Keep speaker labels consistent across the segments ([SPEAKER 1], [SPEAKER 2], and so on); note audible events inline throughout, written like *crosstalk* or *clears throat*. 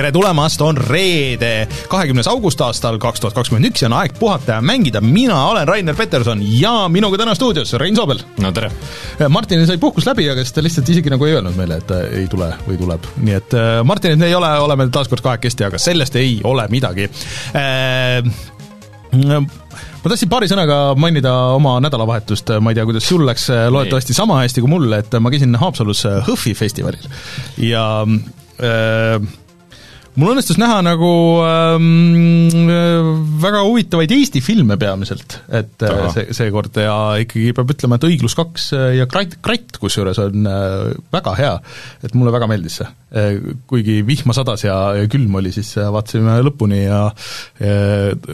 [SPEAKER 1] tere tulemast, on reede, kahekümnes august aastal kaks tuhat kakskümmend üks ja on aeg puhata ja mängida, mina olen Rainer Peterson ja minuga täna stuudios Rein Soobel.
[SPEAKER 2] no tere!
[SPEAKER 1] Martinil sai puhkus läbi, aga siis ta lihtsalt isegi nagu ei öelnud meile, et ta ei tule või tuleb, nii et äh, Martinit ei ole, oleme taas kord kahekesti, aga sellest ei ole midagi. Äh, ma tahtsin paari sõnaga mainida oma nädalavahetust, ma ei tea, kuidas sul läks, loodetavasti sama hästi kui mul, et ma käisin Haapsalus HÖFFi festivalil. Ja äh, mul õnnestus näha nagu ähm, väga huvitavaid Eesti filme peamiselt, et äh, Aha. see, seekord ja ikkagi peab ütlema, et Õiglus kaks äh, ja Kratt, Kratt kusjuures on äh, väga hea, et mulle väga meeldis see. Kuigi vihma sadas ja, külm oli, siis vaatasime lõpuni ja, ja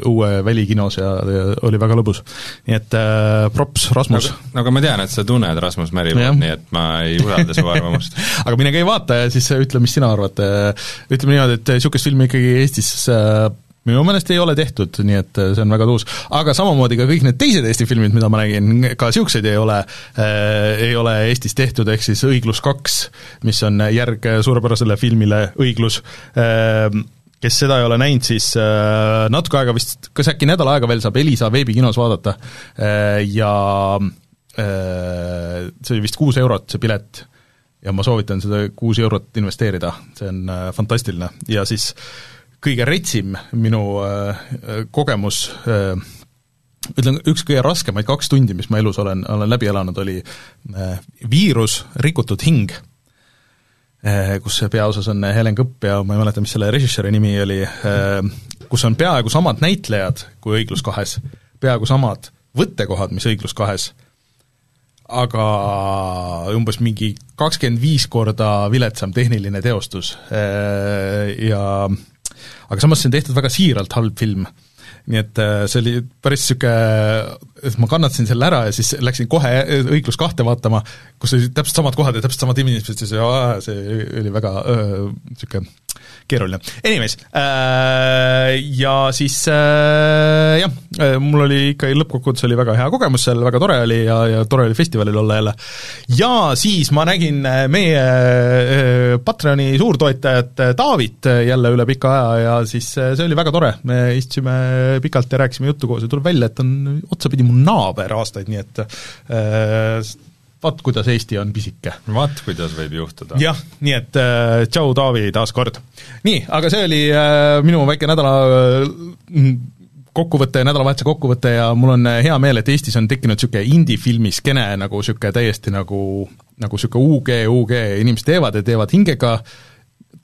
[SPEAKER 1] uue välikinos ja, ja oli väga lõbus. nii et äh, props, Rasmus.
[SPEAKER 2] no aga ma tean, et sa tunned Rasmus Märimaad, nii et ma ei usalda su arvamust *laughs*
[SPEAKER 1] aga mine käi vaata ja siis ütle, mis sina arvad. ütleme niimoodi, et et niisugust filmi ikkagi Eestis äh, minu meelest ei ole tehtud, nii et äh, see on väga tuus. aga samamoodi ka kõik need teised Eesti filmid, mida ma nägin, ka niisuguseid ei ole äh,, ei ole Eestis tehtud, ehk siis Õiglus kaks, mis on järg suurepärasele filmile Õiglus äh,, kes seda ei ole näinud, siis äh, natuke aega vist, kas äkki nädal aega veel saab Elisa veebikinos vaadata äh, ja äh, see oli vist kuus eurot, see pilet ja ma soovitan seda kuus eurot investeerida, see on äh, fantastiline ja siis kõige retsim minu äh, kogemus äh, ütlen, üks kõige raskemaid kaks tundi, mis ma elus olen, olen läbi elanud, oli äh, Viirus, rikutud hing kus peaosas on Helen Kõpp ja ma ei mäleta, mis selle režissööri nimi oli kus on peaaegu samad näitlejad kui Õiglus kahes, peaaegu samad võttekohad, mis Õiglus kahes aga umbes mingi kakskümmend viis korda viletsam tehniline teostus ja aga samas see on tehtud väga siiralt halb film. nii et äh, see oli päris niisugune, ma kannatasin selle ära ja siis läksin kohe Õiglus kahte vaatama, kus olid täpselt samad kohad ja täpselt samad inimesed, siis see oli väga niisugune keeruline. Anyways äh,, ja siis äh, jah, äh, mul oli ikka lõppkokkuvõttes oli väga hea kogemus seal, väga tore oli ja, ja tore oli festivalil olla jälle. ja siis ma nägin äh, meie äh, Patreoni suurtoetajat Taavit jälle üle pika aja ja siis see oli väga tore, me istusime pikalt ja rääkisime juttu koos ja tuleb välja, et on otsapidi mu naaber aastaid, nii et äh, vaat kuidas Eesti on pisike.
[SPEAKER 2] vaat kuidas võib juhtuda.
[SPEAKER 1] jah, nii et äh, tšau, Taavi, taas kord. nii, aga see oli äh, minu väike nädala äh, kokkuvõte, nädalavahetuse kokkuvõte ja mul on äh, hea meel, et Eestis on tekkinud niisugune indie-filmi skeene nagu niisugune täiesti nagu, nagu niisugune UG, UG, inimesed teevad ja teevad hingega äh,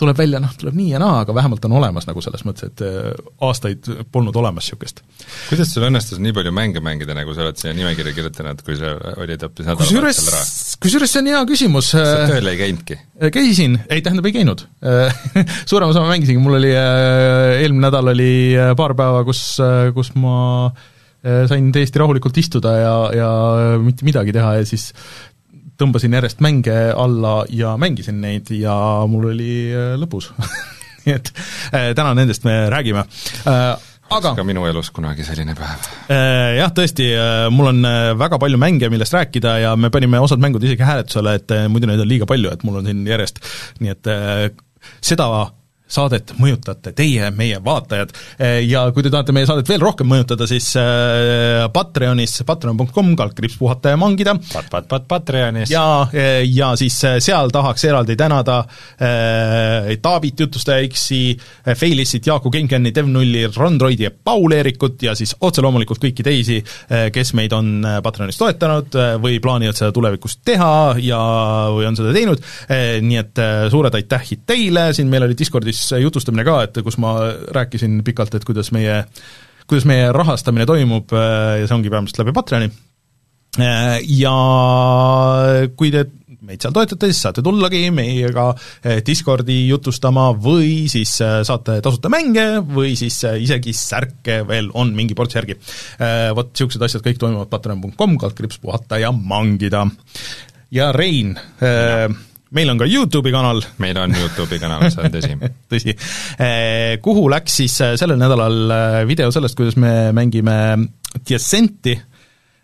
[SPEAKER 1] tuleb välja, noh, tuleb nii ja naa, aga vähemalt on olemas nagu selles mõttes, et äh, aastaid polnud olemas niisugust.
[SPEAKER 2] kuidas sul õnnestus nii palju mänge mängida, nagu sa oled siia nimekirja kirjutanud, kui sa olid hoopis nädalavahetusel ära?
[SPEAKER 1] kusjuures see on hea küsimus.
[SPEAKER 2] sa tööl ei käinudki?
[SPEAKER 1] Äh, käisin, ei tähendab, ei käinud *laughs* suurema osa ma mängisingi, mul oli äh, eelmine nädal oli paar päeva, kus, kus ma sain täiesti rahulikult istuda ja, ja mitte midagi teha ja siis tõmbasin järjest mänge alla ja mängisin neid ja mul oli äh, lõbus *laughs* nii et äh, täna nendest me räägime äh, aga
[SPEAKER 2] ka minu elus kunagi selline päev.
[SPEAKER 1] Jah, tõesti, mul on väga palju mänge, millest rääkida ja me panime osad mängud isegi hääletusele, et muidu neid on liiga palju, et mul on siin järjest, nii et seda saadet mõjutate teie, meie vaatajad. Ja kui te tahate meie saadet veel rohkem mõjutada, siis äh, Patreonis, patreon.com, kaldkriips puhata ja mangida.
[SPEAKER 2] Pat-, pat-, pat-, Patreonis.
[SPEAKER 1] ja, ja siis seal tahaks eraldi tänada äh, Taavit, Jutustaja X-i, Feilissit, Jaaku Gengenit, Ev-Nulli, Rondroidi ja Paul-Eerikut ja siis otse loomulikult kõiki teisi, kes meid on Patreonis toetanud või plaanivad seda tulevikus teha ja, või on seda teinud, nii et suured aitähid teile, siin meil oli Discordis siis jutustamine ka, et kus ma rääkisin pikalt, et kuidas meie, kuidas meie rahastamine toimub ja see ongi peamiselt läbi Patreoni, ja kui te meid seal toetate, siis saate tullagi meiega Discordi jutustama või siis saate tasuta mänge või siis isegi särke veel on mingi ports järgi. Vot niisugused asjad kõik toimuvad patreon.com, kaldkriips puhata ja mangida. ja Rein meil on ka YouTube'i kanal.
[SPEAKER 2] meil on YouTube'i kanal, see on tõsi *laughs*
[SPEAKER 1] tõsi. Eh, kuhu läks siis eh, sellel nädalal eh, video sellest, kuidas me mängime Descenti,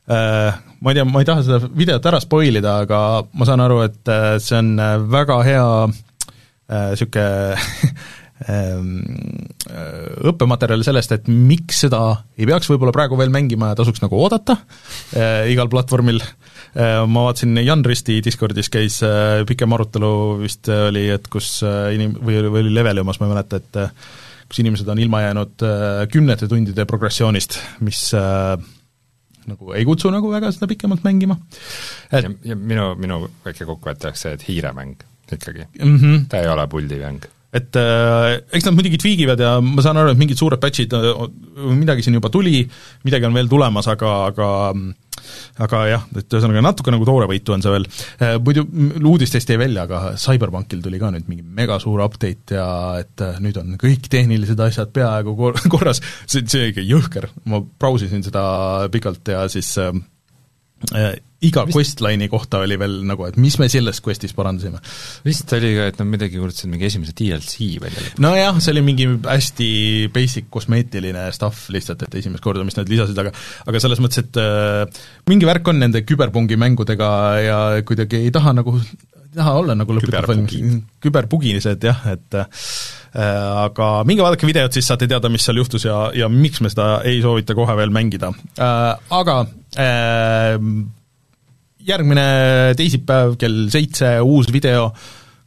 [SPEAKER 1] ma ei tea, ma ei taha seda videot ära spoil ida, aga ma saan aru, et see on väga hea niisugune *laughs* Ehm, õppematerjali sellest, et miks seda ei peaks võib-olla praegu veel mängima ja tasuks nagu oodata äh, igal platvormil äh,, ma vaatasin, Jan Risti Discordis käis äh, pikem arutelu vist oli, et kus äh, inim-, või, või oli Leveliumas, ma ei mäleta, et äh, kus inimesed on ilma jäänud äh, kümnete tundide progressioonist, mis äh, nagu ei kutsu nagu väga seda pikemalt mängima.
[SPEAKER 2] et ja, ja minu, minu väike kokkuvõte oleks see, et hiiremäng ikkagi
[SPEAKER 1] mm. -hmm.
[SPEAKER 2] ta ei ole puldimäng
[SPEAKER 1] et äh, eks nad muidugi tweagivad ja ma saan aru, et mingid suured patch'id, äh, midagi siin juba tuli, midagi on veel tulemas, aga, aga aga jah, et ühesõnaga natuke nagu toorevõitu on see veel. Äh, muidu uudistest jäi välja, aga CyberPunkil tuli ka nüüd mingi megasuur update ja et äh, nüüd on kõik tehnilised asjad peaaegu kor-, *laughs* korras, see, see ikka jõhker, ma brausisin seda pikalt ja siis äh iga vist... questline'i kohta oli veel nagu, et mis me selles questis parandasime.
[SPEAKER 2] vist oli ka, et nad midagi kuulutasid mingi esimese DLC välja.
[SPEAKER 1] nojah, see oli mingi hästi basic kosmeetiline stuff lihtsalt, et esimest korda, mis nad lisasid, aga aga selles mõttes, et äh, mingi värk on nende küberpungi mängudega ja kuidagi ei taha nagu, ei taha olla nagu lõputult valmis, küberpuginised jah, et äh, aga minge vaadake videot, siis saate teada, mis seal juhtus ja, ja miks me seda ei soovita kohe veel mängida äh,. Aga äh, järgmine teisipäev kell seitse uus video,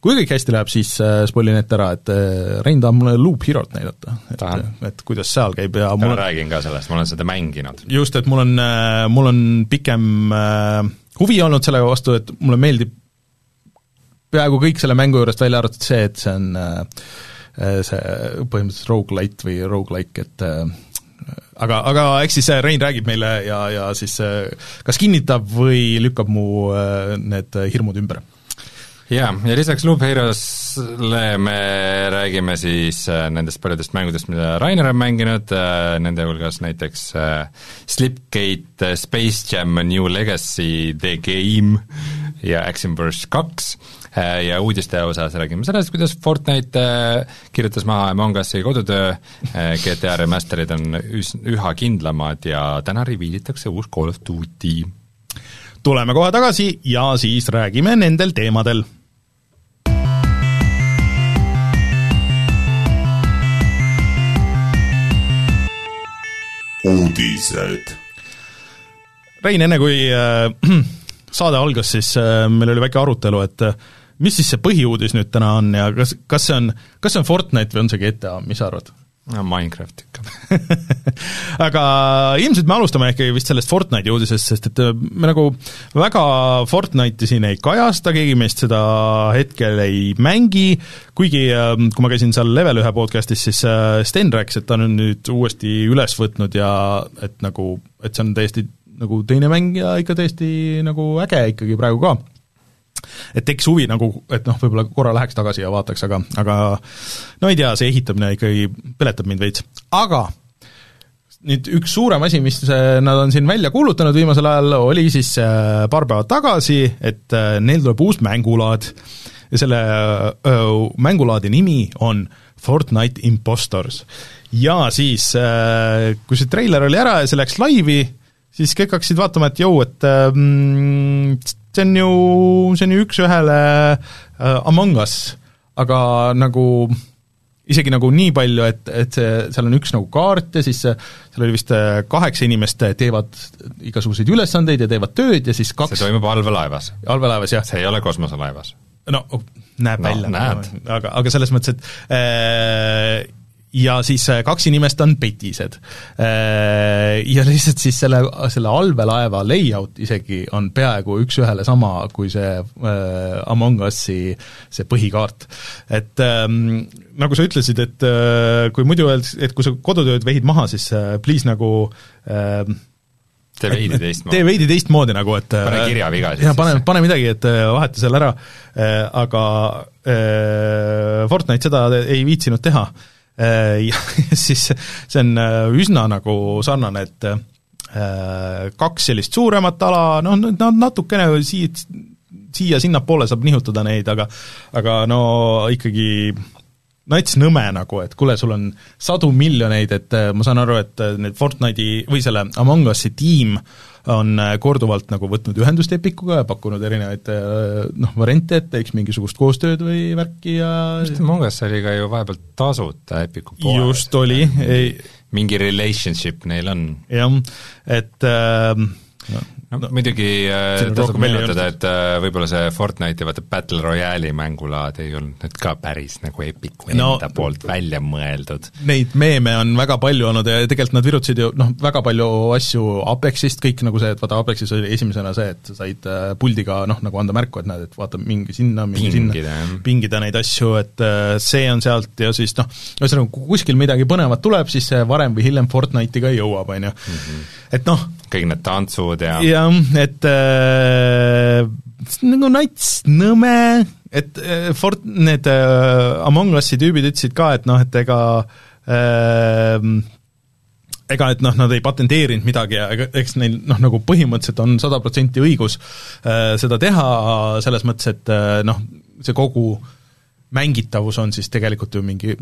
[SPEAKER 1] kui kõik hästi läheb, siis äh, spoilin ette ära, et äh, Rein tahab mulle Loop Herot näidata, et, et kuidas seal käib ja
[SPEAKER 2] ma räägin ka sellest, ma olen seda mänginud.
[SPEAKER 1] just, et mul on, äh, mul on pikem huvi olnud selle vastu, et mulle meeldib peaaegu kõik selle mängu juurest välja arvatud see, et see on see põhimõtteliselt rogu-lite või rogu-like, et aga, aga eks siis Rein räägib meile ja, ja siis kas kinnitab või lükkab mu äh, need hirmud ümber?
[SPEAKER 2] Jaa, ja lisaks Loop Heroes'le me räägime siis äh, nendest paljudest mängudest, mida Rainer on mänginud, äh, nende hulgas näiteks Slipgate, Space Jam, New Legacy, The Game ja Action Burst kaks. Äh, ja uudiste osas räägime sellest, kuidas Fortnite äh, kirjutas maha Among Us'i kodutöö, äh, GTA remaster'id on üs-, üha kindlamad ja täna reviilitakse uus Call of Duty.
[SPEAKER 1] tuleme kohe tagasi ja siis räägime nendel teemadel uudised. Rein, enne kui äh, *clears throat* saade algas, siis äh, meil oli väike arutelu, et äh, mis siis see põhiuudis nüüd täna on ja kas, kas see on, kas see on Fortnite või on see GTA, mis sa arvad?
[SPEAKER 2] no Minecraft ikka *laughs*
[SPEAKER 1] aga ilmselt me alustame ikkagi vist sellest Fortnite'i uudisest, sest et äh, me nagu väga Fortnite'i siin ei kajasta, keegi meist seda hetkel ei mängi, kuigi äh, kui ma käisin seal Level ühe podcast'is, siis äh, Sten rääkis, et ta on nüüd uuesti üles võtnud ja et nagu, et see on täiesti nagu teine mäng ja ikka täiesti nagu äge ikkagi praegu ka et tekkis huvi nagu, et noh, võib-olla korra läheks tagasi ja vaataks, aga, aga no ei tea, see ehitamine ikkagi peletab mind veits, aga nüüd üks suurem asi, mis nad on siin välja kuulutanud viimasel ajal, oli siis äh, paar päeva tagasi, et äh, neil tuleb uus mängulaad ja selle öö, mängulaadi nimi on Fortnite Impostors. ja siis, äh, kui see treiler oli ära ja see läks laivi, siis kõik hakkasid vaatama, et jõu, et mm, see on ju, see on ju üks-ühele uh, Among Us, aga nagu isegi nagu nii palju, et, et see, seal on üks nagu kaart ja siis seal oli vist äh, kaheksa inimest teevad igasuguseid ülesandeid ja teevad tööd ja siis kaks
[SPEAKER 2] see toimub allveelaevas.
[SPEAKER 1] allveelaevas, jah.
[SPEAKER 2] see ei ole kosmoselaevas.
[SPEAKER 1] no näeb no, välja, aga, aga selles mõttes, et äh, ja siis äh, kaks inimest on petised. Äh, ja lihtsalt siis selle, selle allveelaeva layout isegi on peaaegu üks-ühele sama kui see äh, Among Us'i see põhikaart. et ähm, nagu sa ütlesid, et kui muidu öeldakse, et kui sa kodutööd vehid maha, siis please nagu
[SPEAKER 2] tee veidi teistmoodi.
[SPEAKER 1] tee veidi teistmoodi nagu, et
[SPEAKER 2] pane kirjaviga siis.
[SPEAKER 1] jah, pane, pane midagi, et vaheta seal ära, aga Fortnite seda ei viitsinud teha *laughs* ja siis see on äh, üsna nagu sarnane, et äh, kaks sellist suuremat ala, noh, nad natukene siit, siia-sinnapoole saab nihutada neid, aga aga no ikkagi nats nõme nagu, et kuule, sul on sadu miljoneid, et äh, ma saan aru, et äh, need Fortnite'i või selle Among Us'i tiim on äh, korduvalt nagu võtnud ühendust Epicuga ja pakkunud erinevaid noh, variante, et teeks mingisugust koostööd või värki ja
[SPEAKER 2] vist Among Us oli ka ju vahepeal tasuta Epicu poole.
[SPEAKER 1] just oli, ei
[SPEAKER 2] mingi relationship neil on.
[SPEAKER 1] jah, et äh,
[SPEAKER 2] no, no, no muidugi äh, tasub meenutada, et äh, võib-olla see Fortnite'i vaata Battle Royale'i mängulaad ei olnud nüüd ka päris nagu Epicu no, enda poolt välja mõeldud.
[SPEAKER 1] Neid meeme on väga palju olnud ja tegelikult nad virutasid ju noh, väga palju asju Apexist, kõik nagu see, et vaata Apexis oli esimesena see, et sa said äh, puldiga noh, nagu anda märku, et näed, et vaata, mingi sinna, mingi pingida, sinna, pingida neid asju, et see on sealt ja siis noh, ühesõnaga kui kuskil midagi põnevat tuleb, siis see varem või hiljem Fortnite'i ka jõuab, on ju. Mhm. et noh,
[SPEAKER 2] kõik need tantsud ja
[SPEAKER 1] jah, et äh, nagu nats, nõme, et äh, Fort-, need äh, Among Us'i tüübid ütlesid ka, et noh, et ega äh, ega et noh, nad ei patenteerinud midagi ja ega eks neil noh, nagu põhimõtteliselt on sada protsenti õigus äh, seda teha, selles mõttes, et äh, noh, see kogu mängitavus on siis tegelikult ju mingi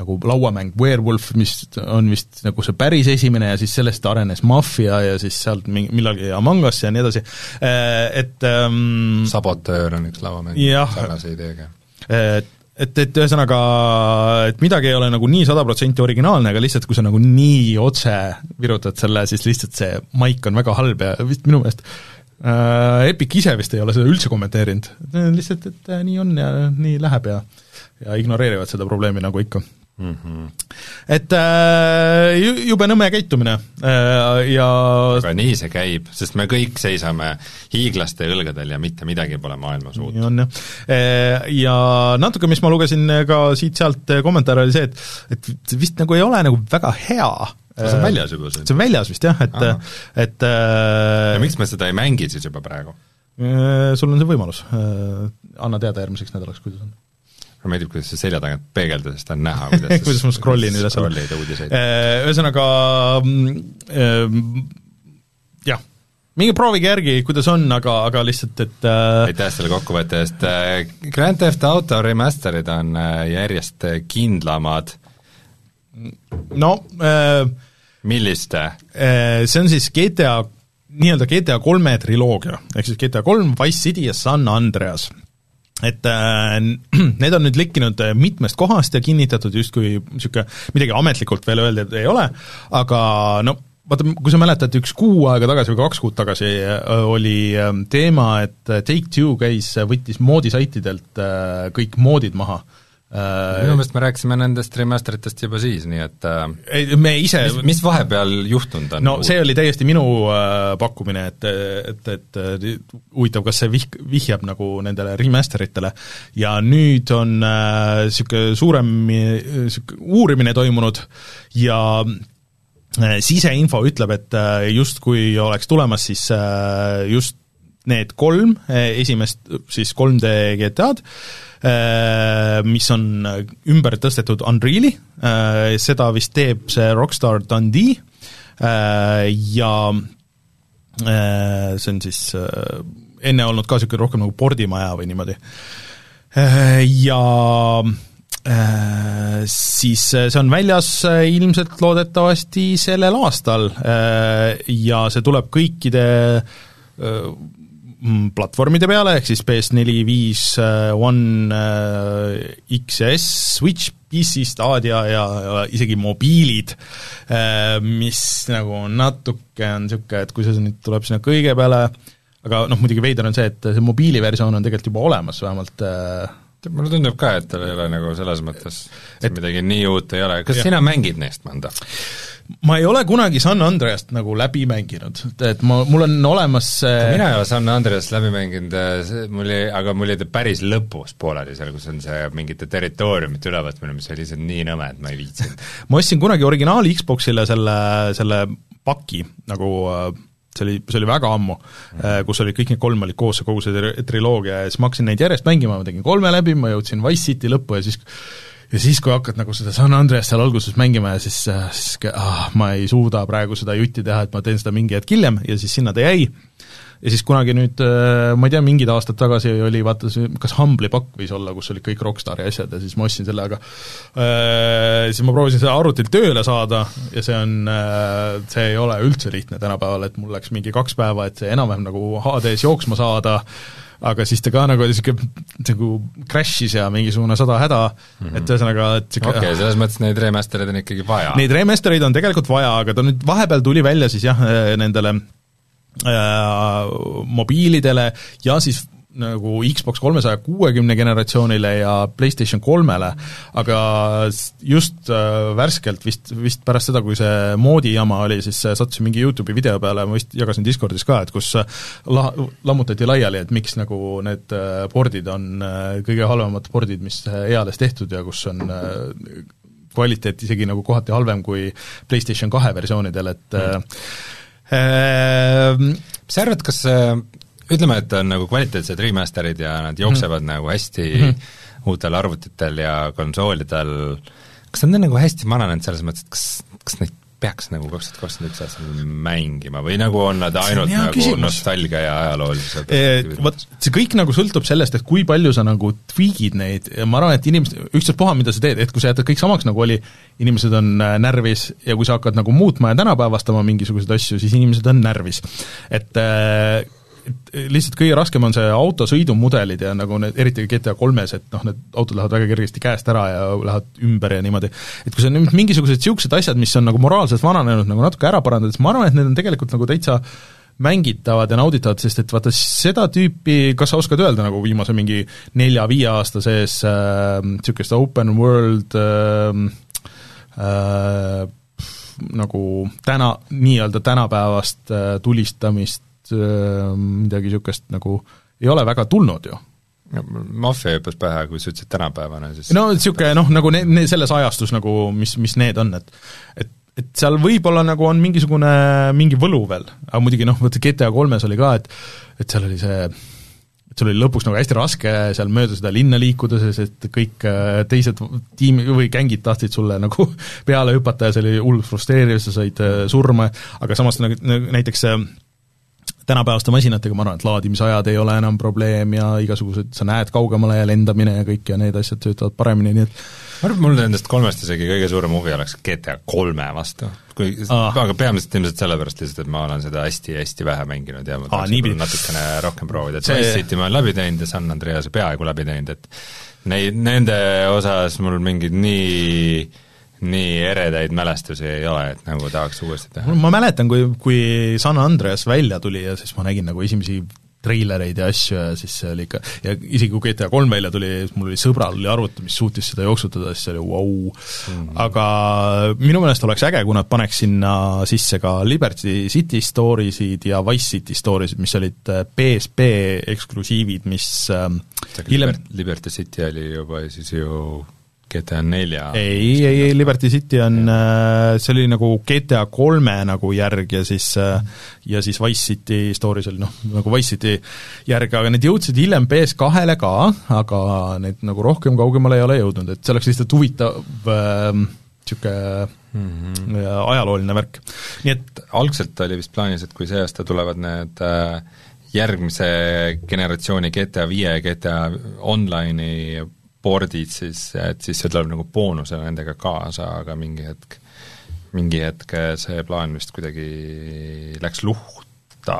[SPEAKER 1] nagu lauamäng Werewolf, mis on vist nagu see päris esimene ja siis sellest arenes Mafia ja siis sealt mingi, millalgi Among Us ja nii edasi, äh, et ähm,
[SPEAKER 2] sabotöör on üks lauamäng sarnase ideega.
[SPEAKER 1] et et, et ühesõnaga, et midagi ei ole nagu nii sada protsenti originaalne, aga lihtsalt kui sa nagu nii otse virutad selle, siis lihtsalt see maik on väga halb ja vist minu meelest äh, Epic ise vist ei ole seda üldse kommenteerinud, lihtsalt, et äh, nii on ja nii läheb ja ja ignoreerivad seda probleemi nagu ikka mm. -hmm. et äh, jube nõme käitumine äh, ja
[SPEAKER 2] aga nii see käib, sest me kõik seisame hiiglaste õlgadel ja mitte midagi pole maailmas uut.
[SPEAKER 1] nii on jah. Äh, ja natuke, mis ma lugesin ka siit-sealt kommentaare, oli see, et et vist nagu ei ole nagu väga hea
[SPEAKER 2] see on väljas juba see?
[SPEAKER 1] see on väljas vist jah, et, et
[SPEAKER 2] äh, ja miks me seda ei mängi siis juba praegu?
[SPEAKER 1] Äh, sul on see võimalus, anna teada järgmiseks nädalaks, kuidas on
[SPEAKER 2] mulle meeldib, kuidas sa selja tagant peegeldad, sest on näha, kuidas *laughs*
[SPEAKER 1] kuidas ma scroll in üles alla. Äh, ühesõnaga äh, jah, minge proovige järgi, kuidas on, aga, aga lihtsalt, et äh,
[SPEAKER 2] aitäh selle kokkuvõtte eest, Grand Theft Auto remaster'id on järjest kindlamad.
[SPEAKER 1] no
[SPEAKER 2] milliste?
[SPEAKER 1] See on siis GTA, nii-öelda GTA kolme triloogia, ehk siis GTA kolm, Wise City ja San Andreas et äh, *clears throat* need on nüüd lekkinud äh, mitmest kohast ja kinnitatud justkui niisugune, midagi ametlikult veel öeldud ei ole, aga no vaata, kui sa mäletad, üks kuu aega tagasi või kaks kuud tagasi äh, oli ähm, teema, et Take-Two käis, võttis moodisaitidelt kõik moodid maha.
[SPEAKER 2] Äh, minu meelest me rääkisime nendest remasteritest juba siis, nii et äh,
[SPEAKER 1] ei, me ise
[SPEAKER 2] mis, mis vahepeal juhtunud on?
[SPEAKER 1] no see oli täiesti minu äh, pakkumine, et, et, et huvitav, kas see vih-, vihjab nagu nendele remasteritele ja nüüd on niisugune äh, suurem niisugune uurimine toimunud ja äh, siseinfo ütleb, et äh, justkui oleks tulemas siis äh, just need kolm esimest siis 3D GTA-d, Äh, mis on ümber tõstetud Unreali, äh, seda vist teeb see Rockstar Dundee. Äh, ja see on siis enne olnud ka niisugune rohkem nagu pordimaja või niimoodi. Ja siis see on väljas ilmselt loodetavasti sellel aastal. Ja see tuleb kõikide platvormide peale, ehk siis PS4, viis, äh, One, äh, X ja S, Switch, PC, Stadia ja, ja isegi mobiilid, äh, mis nagu natuke on niisugune, et kui see nüüd tuleb sinna kõige peale, aga noh, muidugi veider on see, et see mobiiliversioon on tegelikult juba olemas, vähemalt
[SPEAKER 2] mulle tundub ka, et tal ei ole nagu selles mõttes et midagi nii uut ei ole, kas jah. sina mängid neist mõnda?
[SPEAKER 1] Ma ei ole kunagi San Andreast nagu läbi mänginud, et ma, mul on olemas see
[SPEAKER 2] mina ei ole San Andreast läbi mänginud, mul jäi, aga mul jäi ta päris lõpus pooleli seal, kus on see mingite territooriumite ülevõtmine, mis oli lihtsalt nii nõme, et ma ei viitsinud
[SPEAKER 1] ma ostsin kunagi originaal Xboxile selle, selle paki nagu see oli, see oli väga ammu mm, -hmm. kus olid kõik need kolm olid koos, kogu see triloogia ja siis ma hakkasin neid järjest mängima, ma tegin kolme läbi, ma jõudsin Wise City lõppu ja siis ja siis, kui hakkad nagu seda San Andreas seal alguses mängima ja siis, äh, siis ah, ma ei suuda praegu seda jutti teha, et ma teen seda mingi hetk hiljem ja siis sinna ta jäi, ja siis kunagi nüüd, äh, ma ei tea, mingid aastad tagasi oli vaata see, kas Humble'i pakk võis olla, kus olid kõik Rockstari asjad ja siis ma ostsin selle, aga äh, siis ma proovisin seda arvutit tööle saada ja see on äh,, see ei ole üldse lihtne tänapäeval, et mul läks mingi kaks päeva, et see enam-vähem nagu HD-s jooksma saada, aga siis ta ka nagu oli niisugune, nagu crash'is ja mingisugune sada häda mm, -hmm. et ühesõnaga, et
[SPEAKER 2] okei okay,, selles mõttes neid remaster'id on ikkagi vaja?
[SPEAKER 1] Neid remaster'id on tegelikult vaja, aga ta nüüd vahepeal tuli välja siis jah, nendele äh, mobiilidele ja siis nagu Xbox kolmesaja kuuekümne generatsioonile ja PlayStation kolmele, aga just äh, värskelt vist, vist pärast seda, kui see moodi jama oli, siis äh, sattusin mingi YouTube'i video peale, ma vist jagasin Discordis ka, et kus äh, la-, lammutati laiali, et miks nagu need äh, pordid on äh, kõige halvemad pordid, mis äh, eales tehtud ja kus on äh, kvaliteet isegi nagu kohati halvem kui PlayStation kahe versioonidel, et mm.
[SPEAKER 2] äh, mis sa arvad, kas ütleme, et on nagu kvaliteetsed remaster'id ja nad jooksevad mm -hmm. nagu hästi mm -hmm. uutel arvutitel ja konsoolidel, kas nad on nagu hästi vananenud selles mõttes, et kas, kas neid peaks nagu kaks tuhat kakskümmend üks aastal mängima või nagu on nad ainult nagu küsimus. nostalgia ja ajaloolised
[SPEAKER 1] e, vot see kõik nagu sõltub sellest, et kui palju sa nagu tweak'id neid ja ma arvan, et inimesed, ükstaspuha, mida sa teed, et kui sa jätad kõik samaks, nagu oli, inimesed on äh, närvis ja kui sa hakkad nagu muutma ja tänapäevastama mingisuguseid asju, siis inimesed on närvis. et äh, lihtsalt kõige raskem on see autosõidumudelid ja nagu need, eriti GTA kolmes, et noh, need autod lähevad väga kergesti käest ära ja lähevad ümber ja niimoodi. et kui sa nüüd mingisugused niisugused asjad, mis on nagu moraalselt vananenud, nagu natuke ära parandada, siis ma arvan, et need on tegelikult nagu täitsa mängitavad ja nauditavad, sest et vaata seda tüüpi, kas sa oskad öelda nagu viimase mingi nelja-viie aasta sees niisugust äh, open world äh, äh, nagu täna, nii-öelda tänapäevast äh, tulistamist midagi niisugust nagu ei ole väga tulnud ju.
[SPEAKER 2] Maffia hüppas pähe, kui sa ütlesid tänapäevane, siis
[SPEAKER 1] no niisugune noh, nagu ne-, ne-, selles ajastus nagu, mis, mis need on, et et et seal võib-olla nagu on mingisugune, mingi võlu veel, aga muidugi noh, vaata GTA kolmes oli ka, et et seal oli see et sul oli lõpuks nagu hästi raske seal mööda seda linna liikuda, sest et kõik äh, teised tiimi või gängid tahtsid sulle nagu *laughs* peale hüpata ja see oli hullult frustreeriv, sa said äh, surma, aga samas nagu näiteks tänapäevaste masinatega ma arvan, et laadimisajad ei ole enam probleem ja igasugused, sa näed kaugemale ja lendamine ja kõik ja need asjad töötavad paremini, nii et
[SPEAKER 2] ma arvan, et mul nendest kolmest isegi kõige suurem huvi oleks GTA kolme vastu. kui ah., aga peamiselt ilmselt sellepärast lihtsalt, et ma olen seda hästi-hästi vähe mänginud ja ma tahaks natukene rohkem proovida, et. Wise City ma olen läbi teinud ja San Andrease peaaegu läbi teinud, et neid, nende osas mul mingid nii nii eredaid mälestusi ei ole, et nagu tahaks uuesti teha.
[SPEAKER 1] ma mäletan, kui, kui San Andreas välja tuli ja siis ma nägin nagu esimesi treilereid ja asju ja siis see oli ikka, ja isegi kui GTA kolm välja tuli, mul oli sõbral oli arvuti, mis suutis seda jooksutada, siis see oli vau wow. mm. -hmm. aga minu meelest oleks äge, kui nad paneks sinna sisse ka Liberty City story sid ja Wise City story sid, mis olid PSP äh, eksklusiivid, mis
[SPEAKER 2] ähm, hiljem Liberty City oli juba siis ju GTA nelja
[SPEAKER 1] ei, ei, ei, Liberty City on, äh, see oli nagu GTA kolme nagu järg ja siis äh, ja siis Wise City Stories oli noh, nagu Wise City järg, aga need jõudsid hiljem PS2-le ka, aga need nagu rohkem kaugemale ei ole jõudnud, et see oleks lihtsalt huvitav niisugune äh, mm -hmm. ajalooline värk. nii et
[SPEAKER 2] algselt oli vist plaanis, et kui see aasta tulevad need äh, järgmise generatsiooni GTA viie GTA Online'i pordid, siis, et siis see tuleb nagu boonusena nendega kaasa, aga mingi hetk, mingi hetk see plaan vist kuidagi läks luhta.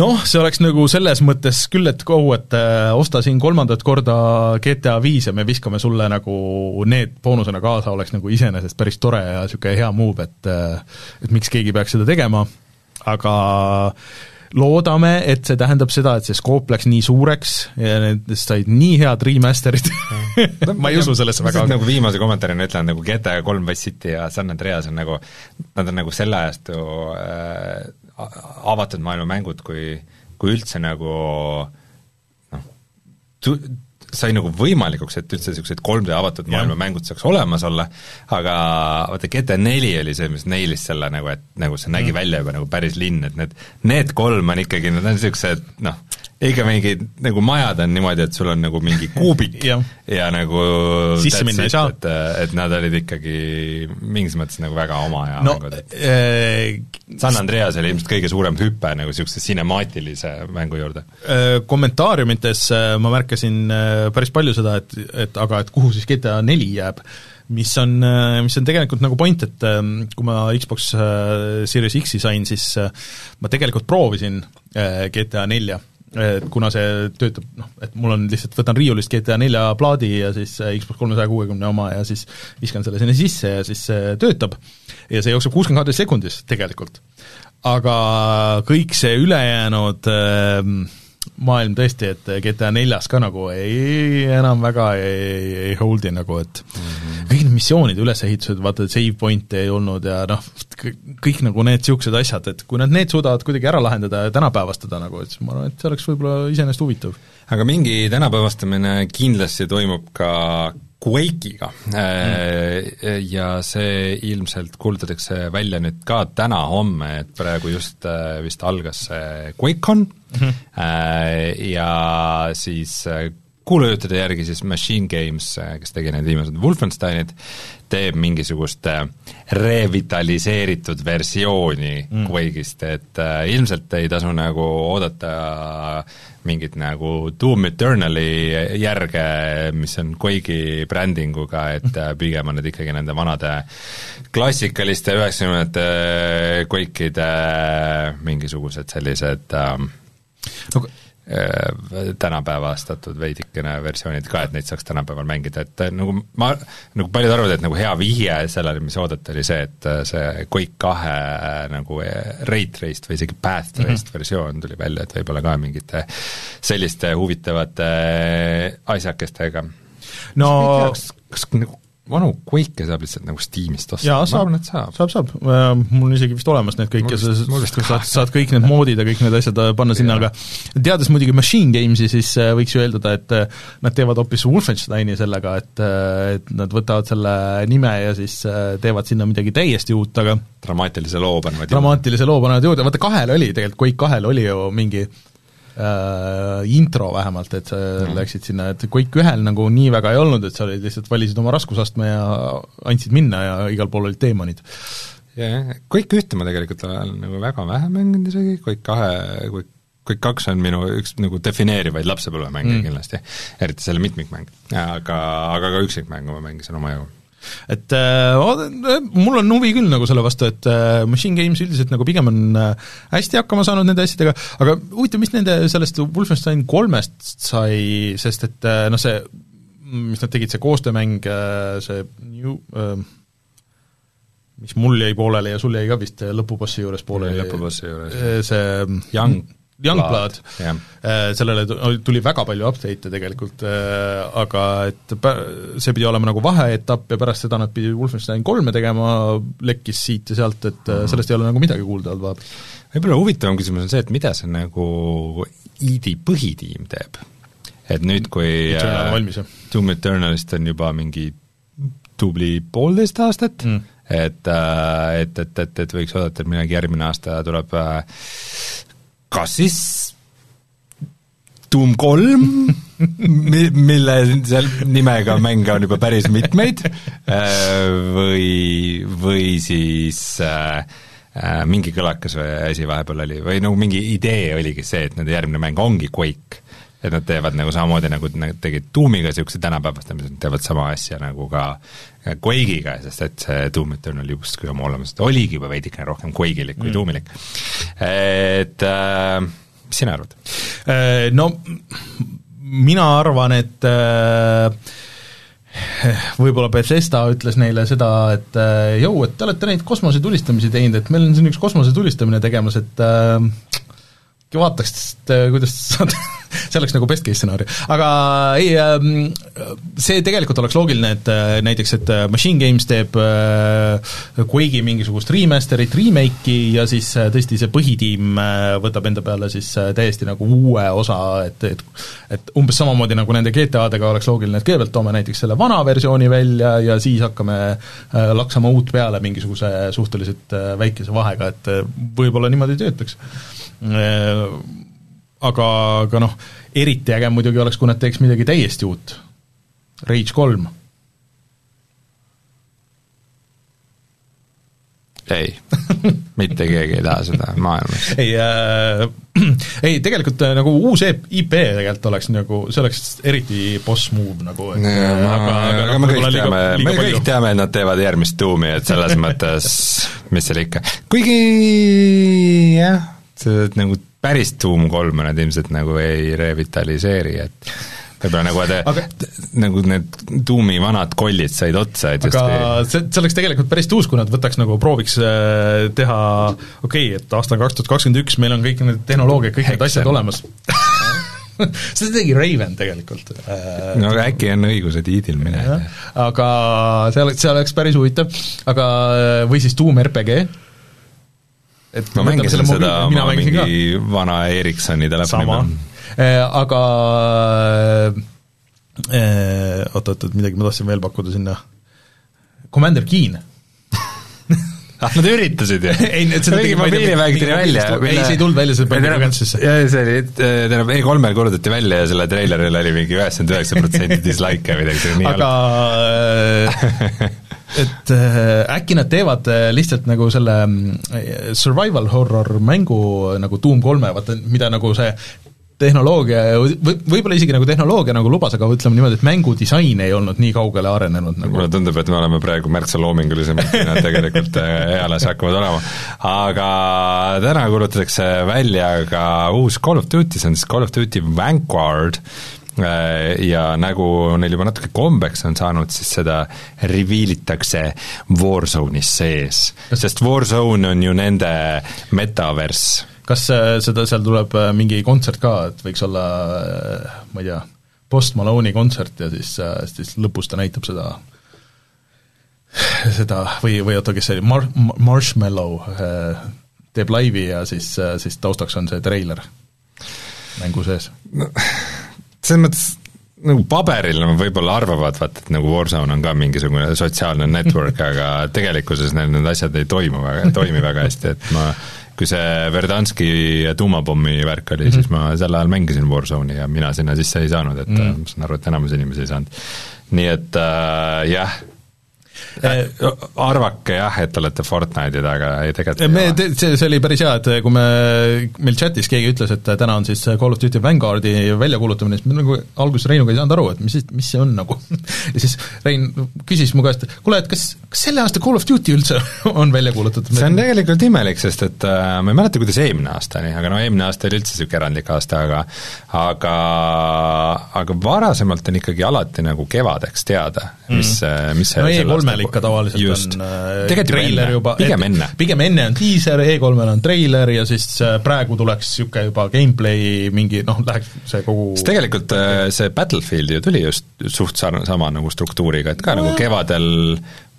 [SPEAKER 1] noh, see oleks nagu selles mõttes küll, et kohu, et äh, osta siin kolmandat korda GTA viis ja me viskame sulle nagu need boonusena kaasa, oleks nagu iseenesest päris tore ja niisugune hea move, et äh, et miks keegi peaks seda tegema, aga loodame, et see tähendab seda, et see skoop läks nii suureks ja nendest said nii head remaster'id ma ei usu sellesse väga.
[SPEAKER 2] nagu viimase kommentaarina ütlen, nagu GTA kolm Wise City ja San Andreas on nagu, nad on nagu selle ajastu äh, avatud maailma mängud, kui, kui üldse nagu noh, sai nagu võimalikuks, et üldse niisugused 3D avatud maailma mängud saaks olemas olla, aga vaata GTA neli oli see, mis neilis selle nagu, et nagu see nägi mm. välja juba nagu päris linn, et need, need kolm on ikkagi, need on niisugused noh, ikka mingid nagu majad on niimoodi, et sul on nagu mingi *laughs* kuubik ja. ja nagu
[SPEAKER 1] sisse minna ei saa.
[SPEAKER 2] et, et nad olid ikkagi mingis mõttes nagu väga oma ja
[SPEAKER 1] no, mängud äh,.
[SPEAKER 2] San Andreas oli ilmselt kõige suurem hüpe nagu niisuguse sinemaatilise mängu juurde
[SPEAKER 1] äh,. Kommentaariumites äh, ma märkasin äh, päris palju seda, et, et aga et kuhu siis GTA neli jääb mis on, äh, mis on tegelikult nagu point, et ähm, kui ma Xbox äh, Series X-i sain, siis äh, ma tegelikult proovisin GTA nelja et kuna see töötab noh, et mul on lihtsalt, võtan riiulist GTA nelja plaadi ja siis Xbox kolmesaja kuuekümne oma ja siis viskan selle sinna sisse ja siis see töötab. ja see jookseb kuuskümmend kaheteist sekundis tegelikult. aga kõik see ülejäänud äh, maailm tõesti, et GTA neljas ka nagu ei, enam väga ei, ei hold'i nagu, et mm -hmm. kõik need missioonide ülesehitused, vaata, save point'e ei olnud ja noh, kõik nagu need niisugused asjad, et kui nad need suudavad kuidagi ära lahendada ja tänapäevastada nagu, et siis ma arvan, et see oleks võib-olla iseenesest huvitav.
[SPEAKER 2] aga mingi tänapäevastamine kindlasti toimub ka Quake'iga mm. ja see ilmselt kuulutatakse välja nüüd ka täna-homme, et praegu just äh, vist algas see QuakeCon mm -hmm. ja siis äh, kuulujutude järgi siis Machine Games, kes tegi need viimased Wolfensteinid, teeb mingisugust revitaliseeritud versiooni mm. Quake'ist, et ilmselt ei tasu nagu oodata mingit nagu Doom Eternali järge, mis on Quake'i brändinguga, et äh, pigem on need ikkagi nende vanade klassikaliste üheksakümnendate Quake'ide mingisugused sellised ähm, no, Äh, tänapäevastatud veidikene versioonid ka, et neid saaks tänapäeval mängida, et äh, nagu ma, nagu paljud arvavad, et nagu hea vihje sellele, mis oodata, oli see, et äh, see Quake kahe nagu rate race või isegi path race mm -hmm. versioon tuli välja, et võib-olla ka mingite selliste huvitavate asjakestega.
[SPEAKER 1] no
[SPEAKER 2] kas nagu vanu Quake'e saab lihtsalt nagu Steamist osta?
[SPEAKER 1] jaa, saab, saab, saab, saab, äh, mul on isegi vist olemas need kõik ja sa saad, saad kõik need moodid ja kõik need asjad äh, panna sinna, aga teades muidugi Machine Games'i, siis äh, võiks ju eeldada, et nad teevad hoopis Wolfensteini sellega, et et nad võtavad selle nime ja siis teevad sinna midagi täiesti uut, aga
[SPEAKER 2] dramaatilise loo panevad
[SPEAKER 1] dramaatilise loo panevad juurde, vaata kahel oli tegelikult, Quake kahel oli ju mingi äh, intro vähemalt, et sa mm. läksid sinna, et Quake ühel nagu nii väga ei olnud, et sa olid lihtsalt, valisid oma raskusastme ja andsid minna ja igal pool olid teemonid.
[SPEAKER 2] jah, Quake ühte ma tegelikult olen nagu väga vähe mänginud isegi, Quake kahe, Quake Quake kaks on minu üks nagu defineerivaid lapsepõlvemänge mm. kindlasti, eriti selle mitmikmäng. aga, aga ka üksikmängu ma mängisin omajagu
[SPEAKER 1] et äh, mul on huvi küll nagu selle vastu, et äh, Machine Games üldiselt nagu pigem on äh, hästi hakkama saanud nende asjadega, aga huvitav, mis nende sellest Wolfenstein kolmest sai, sest et äh, noh, see, mis nad tegid, see koostöömäng äh,, see New äh, mis mul jäi pooleli ja sul jäi ka vist lõpubossi juures pooleli,
[SPEAKER 2] lõpubossi juures.
[SPEAKER 1] Äh, see
[SPEAKER 2] Young
[SPEAKER 1] Youngblood, äh, sellele tuli väga palju update'e tegelikult, äh, aga et see pidi olema nagu vaheetapp ja pärast seda nad pidid Wolfenstein kolme tegema, lekkis siit ja sealt, et mm -hmm. sellest ei ole nagu midagi kuulda olnud vahepeal.
[SPEAKER 2] võib-olla huvitavam küsimus on see, et mida see nagu ID põhitiim teeb? et nüüd, kui Doom Eternalist on juba mingi tubli poolteist aastat mm., et, et, et, et, et võiks oodata, et millalgi järgmine aasta tuleb äh, kas siis Doom kolm, mi-, mille seal nimega mänge on juba päris mitmeid, äh, või, või siis äh, äh, mingi kõlakas asi vahepeal oli või nagu mingi idee oligi see, et nende järgmine mäng ongi Quake. Et nad teevad nagu samamoodi, nagu nad tegid Doomiga niisuguse tänapäevastamise, nad teevad sama asja nagu ka Quake'iga, sest et see Doom Eternal justkui oma olemuselt oligi juba veidikene rohkem Quake'ilik kui mm. Doomilik. et äh, mis sina arvad?
[SPEAKER 1] Äh, no mina arvan, et äh, võib-olla Bethesda ütles neile seda, et äh, jõu, et te olete neid kosmosetulistamisi teinud, et meil on siin üks kosmosetulistamine tegemas, et äh, vaataks, kuidas saad *laughs* see oleks nagu best case stsenaarium. aga ei, ähm, see tegelikult oleks loogiline, et äh, näiteks, et äh, Machine Games teeb äh, Quake'i mingisugust remaster'it, remake'i ja siis tõesti see põhitiim võtab enda peale siis täiesti nagu uue osa, et, et et umbes samamoodi, nagu nende GTA-dega oleks loogiline, et kõigepealt toome näiteks selle vana versiooni välja ja siis hakkame laksama uut peale mingisuguse suhteliselt väikese vahega, et võib-olla niimoodi töötaks aga, aga noh, eriti äge muidugi oleks, kui nad teeks midagi täiesti uut. Rage kolm.
[SPEAKER 2] ei mitte keegi ei taha seda maailmas. *laughs*
[SPEAKER 1] ei äh,, *clears throat* ei tegelikult äh, nagu uus e IP tegelikult oleks nagu, see oleks eriti boss move nagu, et
[SPEAKER 2] Ja,
[SPEAKER 1] äh, aga,
[SPEAKER 2] aga, aga
[SPEAKER 1] noh,
[SPEAKER 2] me kõik teame, me
[SPEAKER 1] palju.
[SPEAKER 2] kõik teame, et nad teevad järgmist tuumi, et selles *laughs* mõttes mis seal ikka, kuigi jah, *laughs* see nagu päris tuum kolme nad ilmselt nagu ei revitaliseeri, et võib-olla nagu te
[SPEAKER 1] Aga-
[SPEAKER 2] nagu need tuumi vanad kollid said otsa, et
[SPEAKER 1] aga
[SPEAKER 2] just
[SPEAKER 1] see, see oleks tegelikult päris tuus, kui nad võtaks nagu prooviks äh, teha okei okay,, et aasta on kaks tuhat kakskümmend üks, meil on kõik need tehnoloogiad, kõik need
[SPEAKER 2] Hexen.
[SPEAKER 1] asjad olemas *laughs* seda tegi Raven tegelikult äh,
[SPEAKER 2] no aga äkki on õigused iidil, mine tea.
[SPEAKER 1] aga see oleks, see oleks päris huvitav, aga või siis Doom RPG, et
[SPEAKER 2] ma mängisin seda oma
[SPEAKER 1] mängisin ka.
[SPEAKER 2] mingi vana Ericssoni telefoni peal.,
[SPEAKER 1] aga eh, oot-oot-oot, midagi ma tahtsin veel pakkuda sinna, Commander Keen *laughs*
[SPEAKER 2] ah, nad üritasid ju *laughs*
[SPEAKER 1] Ei, need- seda tegi-
[SPEAKER 2] mingi
[SPEAKER 1] ma ei tea,
[SPEAKER 2] mobiilimäng
[SPEAKER 1] mingi
[SPEAKER 2] tuli välja
[SPEAKER 1] ei, see ei tulnud välja, see pandi Proviance'isse.
[SPEAKER 2] jaa, see oli, tähendab E3-l kuulutati välja ja selle treileril oli mingi üheksakümmend üheksa protsenti dislike'e või midagi, see nii
[SPEAKER 1] aga *laughs* et äh, äkki nad teevad äh, lihtsalt nagu selle mm, survival horror mängu nagu Doom kolme, vaata mida nagu see tehnoloogia või võib-olla isegi nagu tehnoloogia nagu lubas, aga ütleme niimoodi, et mängu disain ei olnud nii kaugele arenenud nagu
[SPEAKER 2] mulle tundub, et me oleme praegu märksa loomingulisemad, kui nad tegelikult äh, eales hakkavad olema. aga täna kuulutatakse välja ka uus Call of Duty, see on siis Call of Duty Vanguard, äh, ja nagu neil juba natuke kombeks on saanud, siis seda reveal itakse Warzone'is sees. sest Warzone on ju nende metaverse
[SPEAKER 1] kas äh, seda, seal tuleb äh, mingi kontsert ka, et võiks olla äh, ma ei tea, Post Malone'i kontsert ja siis, siis lõpus ta näitab seda seda või, või oota, kes see oli, Mar-, Marshmallow äh, teeb laivi ja siis, siis taustaks on see treiler mängu sees.
[SPEAKER 2] Selles mõttes nagu paberil nad võib-olla arvavad, vaata, et nagu Warzone on ka mingisugune sotsiaalne network, *laughs* aga tegelikkuses neil need asjad ei toimu väga, toimi väga hästi, et ma kui see Verdanski tuumapommi värk oli mm, -hmm. siis ma sel ajal mängisin Warzone'i ja mina sinna sisse ei saanud, et mm -hmm. ma saan aru, et enamus inimesi ei saanud. nii et äh, jah arvake jah, et olete Fortnite'i taga, ei tegelikult
[SPEAKER 1] me, see, see oli päris hea, et kui me, meil chatis keegi ütles, et täna on siis Call of Duty Vanguardi väljakuulutamine, siis me nagu alguses Reinuga ei saanud aru, et mis, mis see on nagu *laughs* ja siis Rein küsis mu käest, kuule, et kas, kas selle aasta Call of Duty üldse *laughs* on välja kuulutatud?
[SPEAKER 2] see on tegelikult imelik, sest et äh, ma ei mäleta, kuidas eelmine aasta oli, aga no eelmine aasta oli üldse niisugune erandlik aasta, aga aga aga varasemalt on ikkagi alati nagu kevadeks teada, mis mm., mis
[SPEAKER 1] no E3-l ikka tavaliselt just. on
[SPEAKER 2] äh,
[SPEAKER 1] treiler juba,
[SPEAKER 2] pigem enne.
[SPEAKER 1] pigem enne on diiser, E3-l on treiler ja siis praegu tuleks niisugune juba gameplay mingi noh, läheks see kogu
[SPEAKER 2] sest tegelikult äh, see Battlefield ju tuli just suht sarnase, sama nagu struktuuriga, et ka no, nagu kevadel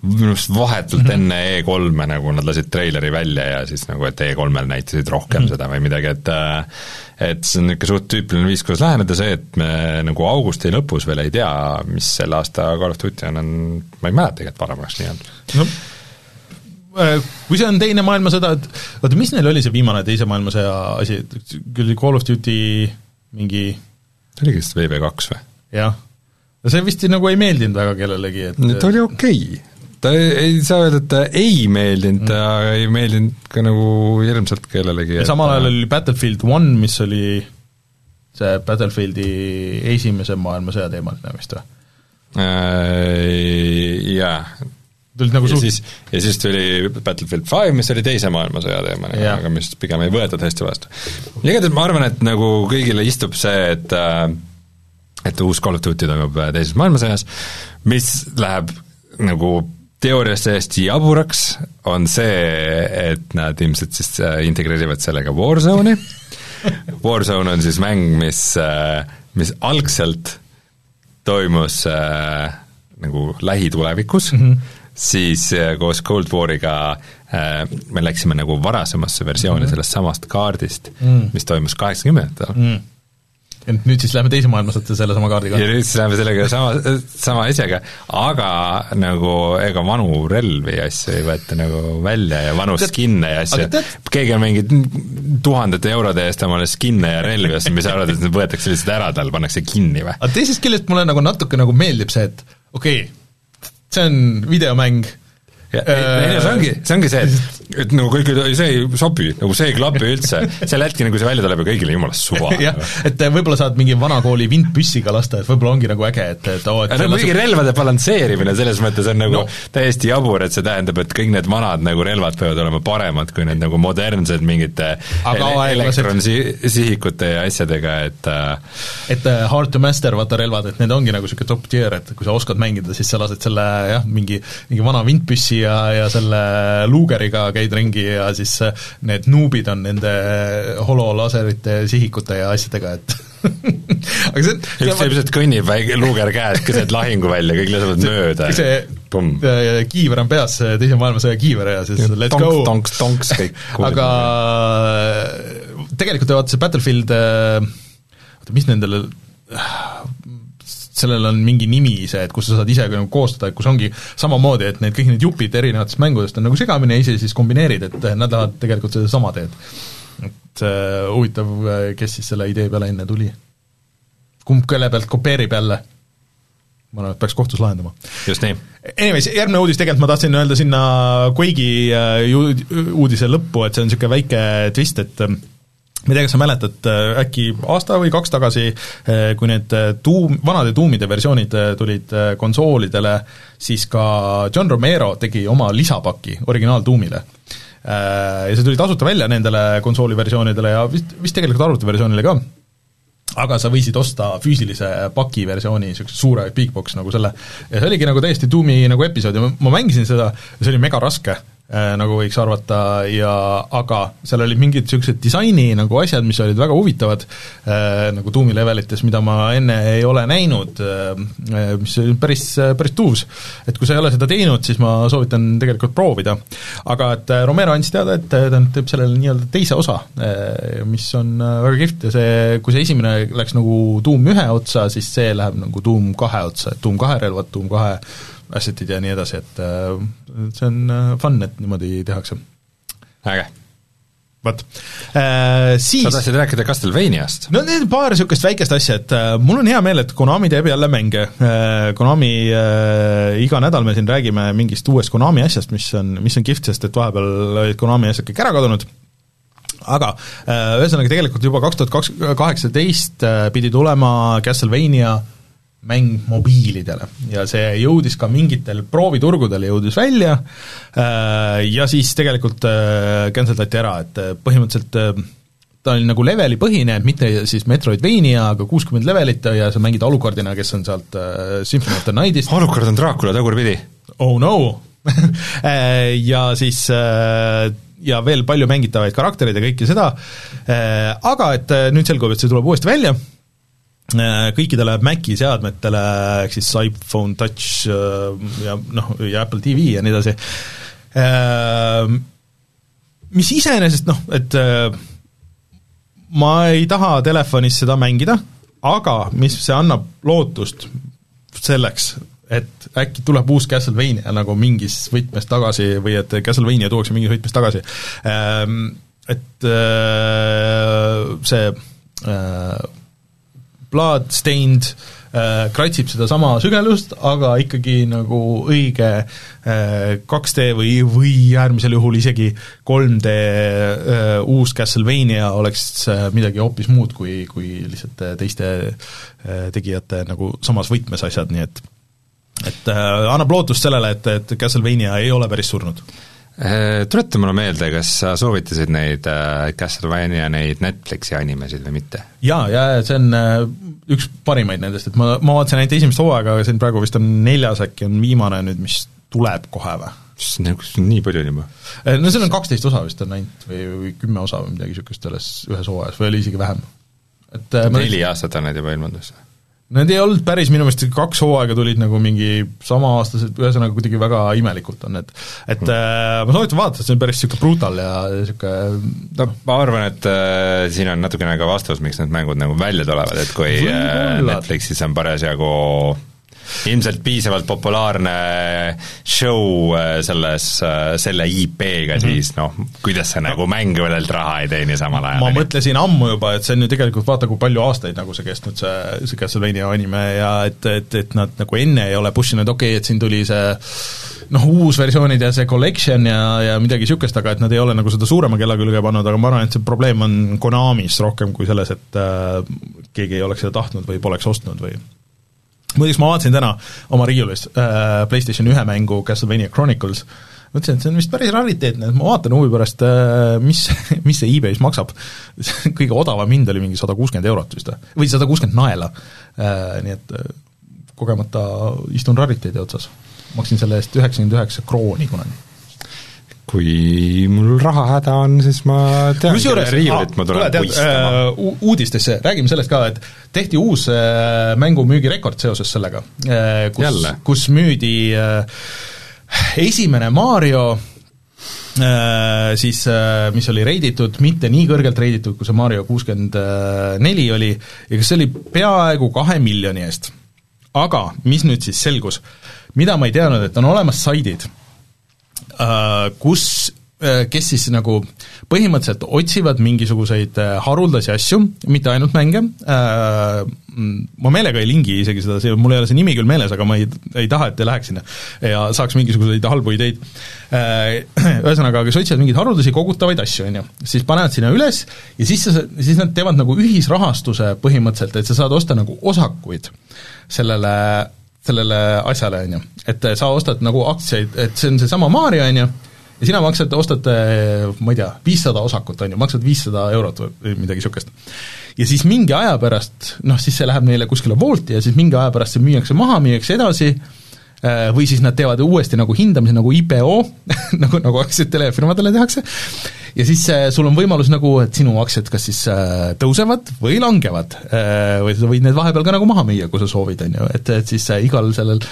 [SPEAKER 2] minu arust vahetult enne E3-e nagu nad lasid treileri välja ja siis nagu, et E3-l näitasid rohkem mm -hmm. seda või midagi, et äh, et see on niisugune suht tüüpiline viis, kuidas läheneda, see, et me nagu augusti lõpus veel ei tea, mis selle aasta Call of Duty on, on ma ei mäleta tegelikult varem oleks nii olnud
[SPEAKER 1] no kui see on Teine maailmasõda, et oota, mis neil oli see viimane Teise maailmasõja asi, küll Call of Duty mingi
[SPEAKER 2] see oligi vist VV2 või?
[SPEAKER 1] jah. no see vist nagu ei meeldinud väga kellelegi, et
[SPEAKER 2] ta oli okei okay. Ta ei, ei saa öelda, et ta ei meeldinud, ta mm. ei meeldinud ka nagu hirmsalt kellelegi.
[SPEAKER 1] ja samal ajal oli Battlefield One, mis oli see Battlefieldi esimese maailmasõja teemaline vist või?
[SPEAKER 2] Äh, jaa
[SPEAKER 1] tulid nagu
[SPEAKER 2] ja suht... siis, ja siis tuli Battlefield Five, mis oli Teise maailmasõja teemaline, aga mis pigem ei võetud hästi vastu. igatahes ma arvan, et nagu kõigile istub see, et et uus Call of Duty toimub Teises maailmasõjas, mis läheb nagu teoorias täiesti jaburaks, on see, et nad ilmselt siis integreerivad sellega Warzone'i *laughs* Warzone on siis mäng, mis, mis algselt toimus äh, nagu lähitulevikus mm, -hmm siis koos Cold Wariga äh, me läksime nagu varasemasse versiooni mm -hmm. sellest samast kaardist mm, -hmm. mis toimus kaheksakümnendatel mm. -hmm.
[SPEAKER 1] Ent nüüd siis lähme teise maailmasõtta sellesama kaardiga.
[SPEAKER 2] ja nüüd siis läheme sellega sama, sama asjaga, aga nagu ega vanu relvi ja asju ei võeta nagu välja ja vanu skin'e ja asju. keegi on mingi tuhandete eurode eest omale skin'e ja relvi ostnud, mis sa arvad, et need võetakse lihtsalt ära tal, pannakse kinni või?
[SPEAKER 1] aga teisest küljest mulle nagu natuke nagu meeldib see, et okei okay,, see on videomäng
[SPEAKER 2] ei no see ongi, see ongi see, et, et nagu kõik, see ei sobi, nagu see ei klapi üldse, sel hetkel, kui see välja tuleb ja kõigile jumala suva *laughs*
[SPEAKER 1] jah, et võib-olla saad mingi vanakooli vintpüssiga lasta, et võib-olla ongi nagu äge, et, et oo, et
[SPEAKER 2] no mingi relvade balansseerimine selles mõttes on nagu no. täiesti jabur, et see tähendab, et kõik need vanad nagu relvad peavad olema paremad kui need nagu modernsed mingite elektronsihikute ja asjadega, et äh,
[SPEAKER 1] et uh, hard to master, vaata relvad, et need ongi nagu niisugune top tier, et kui sa oskad mängida, siis sa lased selle jah, mingi, mingi vana vintpüssi ja, ja selle luugeriga käid ringi ja siis need nuubid on nende hololaserite, sihikute ja asjadega, et *laughs*
[SPEAKER 2] aga see üks ilmselt kõnnib väike luuger käes keset lahinguvälja, kõik lasevad mööda.
[SPEAKER 1] see Pumm. kiiver on peas, teise maailmasõja kiiver ja siis let's tonks,
[SPEAKER 2] go. tonks, tonks, kõik. *laughs*
[SPEAKER 1] aga tegelikult vaata see Battlefield, oota, mis nendele sellel on mingi nimi see, et kus sa saad ise nagu koostada, et kus ongi samamoodi, et need kõik need jupid erinevatest mängudest on nagu segamini ja ise siis kombineerid, et nad lähevad tegelikult sedasama teed. et äh, huvitav, kes siis selle idee peale enne tuli? kumb kelle pealt kopeerib jälle? ma arvan, et peaks kohtus lahendama.
[SPEAKER 2] just nii.
[SPEAKER 1] Anyways, järgmine uudis, tegelikult ma tahtsin öelda sinna Quake'i uudise lõppu, et see on niisugune väike twist, et ma ei tea, kas sa mäletad, äh, äkki aasta või kaks tagasi, äh, kui need tuum, äh, vanade tuumide versioonid tulid konsoolidele, siis ka John Romero tegi oma lisapaki originaaltuumile. Ja see tuli tasuta välja nendele konsooliversioonidele ja vist, vist tegelikult arvutiversioonile ka, aga sa võisid osta füüsilise paki versiooni, niisuguse suure big box nagu selle, ja see oligi nagu täiesti tuumi nagu episood ja ma, mängisin seda ja see oli mega raske nagu võiks arvata, ja aga seal olid mingid niisugused disaini nagu asjad, mis olid väga huvitavad, äh, nagu Doomi levelites, mida ma enne ei ole näinud, äh, mis oli päris, päris tuus. et kui sa ei ole seda teinud, siis ma soovitan tegelikult proovida. aga et Romero andis teada, et ta nüüd teeb sellele nii-öelda teise osa, mis on väga kihvt ja see, kui see esimene läks nagu Doom ühe otsa, siis see läheb nagu Doom kahe otsa, et Doom kahe relvad, Doom kahe asset'id ja nii edasi, et äh, see on äh, fun, et niimoodi tehakse.
[SPEAKER 2] äge
[SPEAKER 1] vot äh,, siis
[SPEAKER 2] sa tahtsid rääkida Castlevaniast?
[SPEAKER 1] no need paar niisugust väikest asja, et äh, mul on hea meel, et Konami teeb jälle mänge äh,. Konami äh,, iga nädal me siin räägime mingist uuest Konami asjast, mis on, mis on kihvt, sest et vahepeal olid Konami asjad kõik ära kadunud, aga äh, ühesõnaga tegelikult juba kaks tuhat kaks, kaheksateist äh, pidi tulema Castlevania äh, mäng mobiilidele ja see jõudis ka mingitel prooviturgudel, jõudis välja äh, ja siis tegelikult äh, cancel dati ära, et äh, põhimõtteliselt ta oli nagu leveli põhine, et mitte siis Metroidvania, aga kuuskümmend levelit ja sa mängid Alucardina, kes on sealt Symphony of the Nightist.
[SPEAKER 2] Alucard on Dracula tagurpidi.
[SPEAKER 1] Oh no *laughs* ja siis ja veel palju mängitavaid karaktereid ja kõike seda, aga et nüüd selgub, et see tuleb uuesti välja kõikidele Maci seadmetele, ehk siis iPhone Touch äh, ja noh, ja Apple TV ja nii edasi, äh, mis iseenesest noh, et ma ei taha telefonis seda mängida, aga mis see annab lootust selleks, et äkki tuleb uus Castlevania nagu mingis võtmes tagasi või et Castlevania tuuakse mingis võtmes tagasi. Et see Bloodstained äh, kratsib sedasama sügelust, aga ikkagi nagu õige äh, 2D või, või äärmisel juhul isegi 3D äh, uus Castlevania oleks äh, midagi hoopis muud kui, kui lihtsalt äh, teiste äh, tegijate nagu samas võtmes asjad, nii et et äh, annab lootust sellele, et, et Castlevania ei ole päris surnud
[SPEAKER 2] tuleta mulle meelde, kas sa soovitasid neid äh, Castlevania neid Netflixi animesid või mitte?
[SPEAKER 1] jaa, ja see on äh, üks parimaid nendest, et ma, ma vaatasin ainult esimest hooaega, aga siin praegu vist on neljas äkki on viimane nüüd, mis tuleb kohe või?
[SPEAKER 2] nagu nii palju on juba?
[SPEAKER 1] No seal on kaksteist osa vist on ainult või, või kümme osa või midagi niisugust selles ühes hooajas või oli isegi vähem.
[SPEAKER 2] et neli ma... aastat on need juba ilmunud vist?
[SPEAKER 1] Need ei olnud päris minu meelest, kaks hooaega tulid nagu mingi samaaastased, ühesõnaga kuidagi väga imelikult on need. et mm. äh, ma soovitan vaadata, see on päris niisugune brutal ja niisugune
[SPEAKER 2] no ma arvan, et äh, siin on natukene ka vastus, miks need mängud nagu välja tulevad, et kui äh, Netflixis on parasjagu ilmselt piisavalt populaarne show äh, selles, äh, selle IP-ga mm, -hmm. siis noh, kuidas sa nagu veel raha ei teeni samal ajal.
[SPEAKER 1] ma mõtlesin ammu juba, et see on ju tegelikult vaata, kui palju aastaid nagu see kestnud, see, see Castlevania anime ja et, et, et nad nagu enne ei ole push inud, okei okay,, et siin tuli see noh, uusversioonid ja see collection ja, ja midagi niisugust, aga et nad ei ole nagu seda suurema kella külge pannud, aga ma arvan, et see probleem on Konamis rohkem kui selles, et äh, keegi ei oleks seda tahtnud või poleks ostnud või muideks ma vaatasin täna oma riiulis äh, PlayStation ühe mängu Castlevania Chronicles, mõtlesin, et see on vist päris rariteetne, et ma vaatan huvi pärast äh,, mis, mis see e-base maksab. *laughs* Kõige odavam hind oli mingi sada kuuskümmend eurot vist või, või sada kuuskümmend naela. Äh,, nii et äh, kogemata istun rariteedi otsas. maksin selle eest üheksakümmend üheksa krooni kunagi
[SPEAKER 2] kui mul rahahäda on, siis ma tean, kelle riiulit ma tulen puistama
[SPEAKER 1] uh,. Uudistesse, räägime sellest ka, et tehti uus uh, mängu müügirekord seoses sellega uh,, kus, kus müüdi esimene Mario siis mis oli reiditud, mitte nii kõrgelt reiditud, kui see Mario kuuskümmend neli oli, ja kas see oli peaaegu kahe miljoni eest. aga mis nüüd siis selgus, mida ma ei teadnud, et on olemas saidid Äh, kus äh, kes siis nagu põhimõtteliselt otsivad mingisuguseid äh, haruldasi asju, mitte ainult mänge, ma meelega ei lingi isegi seda, see, mul ei ole see nimi küll meeles, aga ma ei, ei taha, et te läheks sinna ja saaks mingisuguseid halbu ideid. *clears throat* Ühesõnaga, kes otsivad mingeid haruldasi kogutavaid asju, on ju, siis panevad sinna üles ja siis sa, siis nad teevad nagu ühisrahastuse põhimõtteliselt, et sa saad osta nagu osakuid sellele sellele asjale, on ju. et sa ostad nagu aktsiaid, et see on seesama Mario, on ju, ja sina maksad, ostad, ma ei tea, viissada osakut, on ju, maksad viissada eurot või midagi niisugust. ja siis mingi aja pärast, noh siis see läheb neile kuskile Wolti ja siis mingi aja pärast see müüakse maha, müüakse edasi, Äh, või siis nad teevad uuesti nagu hindamise nagu IPO *laughs* nagu, nagu aktsiaid telefirmadele tehakse, ja siis äh, sul on võimalus nagu, et sinu aktsiad kas siis äh, tõusevad või langevad äh,. Või sa võid need vahepeal ka nagu maha müüa, kui sa soovid, on ju, et, et siis äh, igal sellel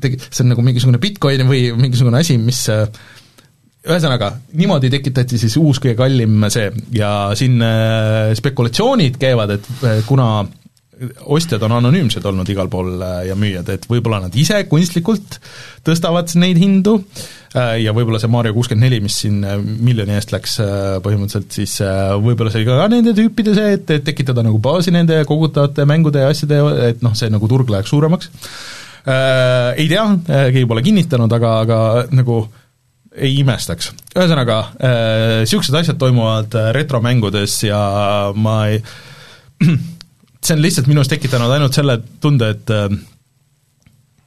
[SPEAKER 1] tegi-, see on nagu mingisugune Bitcoin või mingisugune asi, mis äh, ühesõnaga, niimoodi tekitati siis uus kõige kallim see ja siin spekulatsioonid käivad, et kuna ostjad on anonüümsed olnud igal pool äh, ja müüjad, et võib-olla nad ise kunstlikult tõstavad neid hindu äh, ja võib-olla see Mario kuuskümmend neli, mis siin äh, miljoni eest läks põhimõtteliselt, siis võib-olla see oli ka nende tüüpide see, et, tekitada nagu baasi nende kogutavate mängude ja asjade, et noh, see nagu turg läheks suuremaks. Ei tea, keegi pole kinnitanud, aga, aga nagu ei imestaks. ühesõnaga, niisugused asjad toimuvad retromängudes ja ma ei *clears throat* see on lihtsalt minus tekitanud ainult selle tunde, et äh,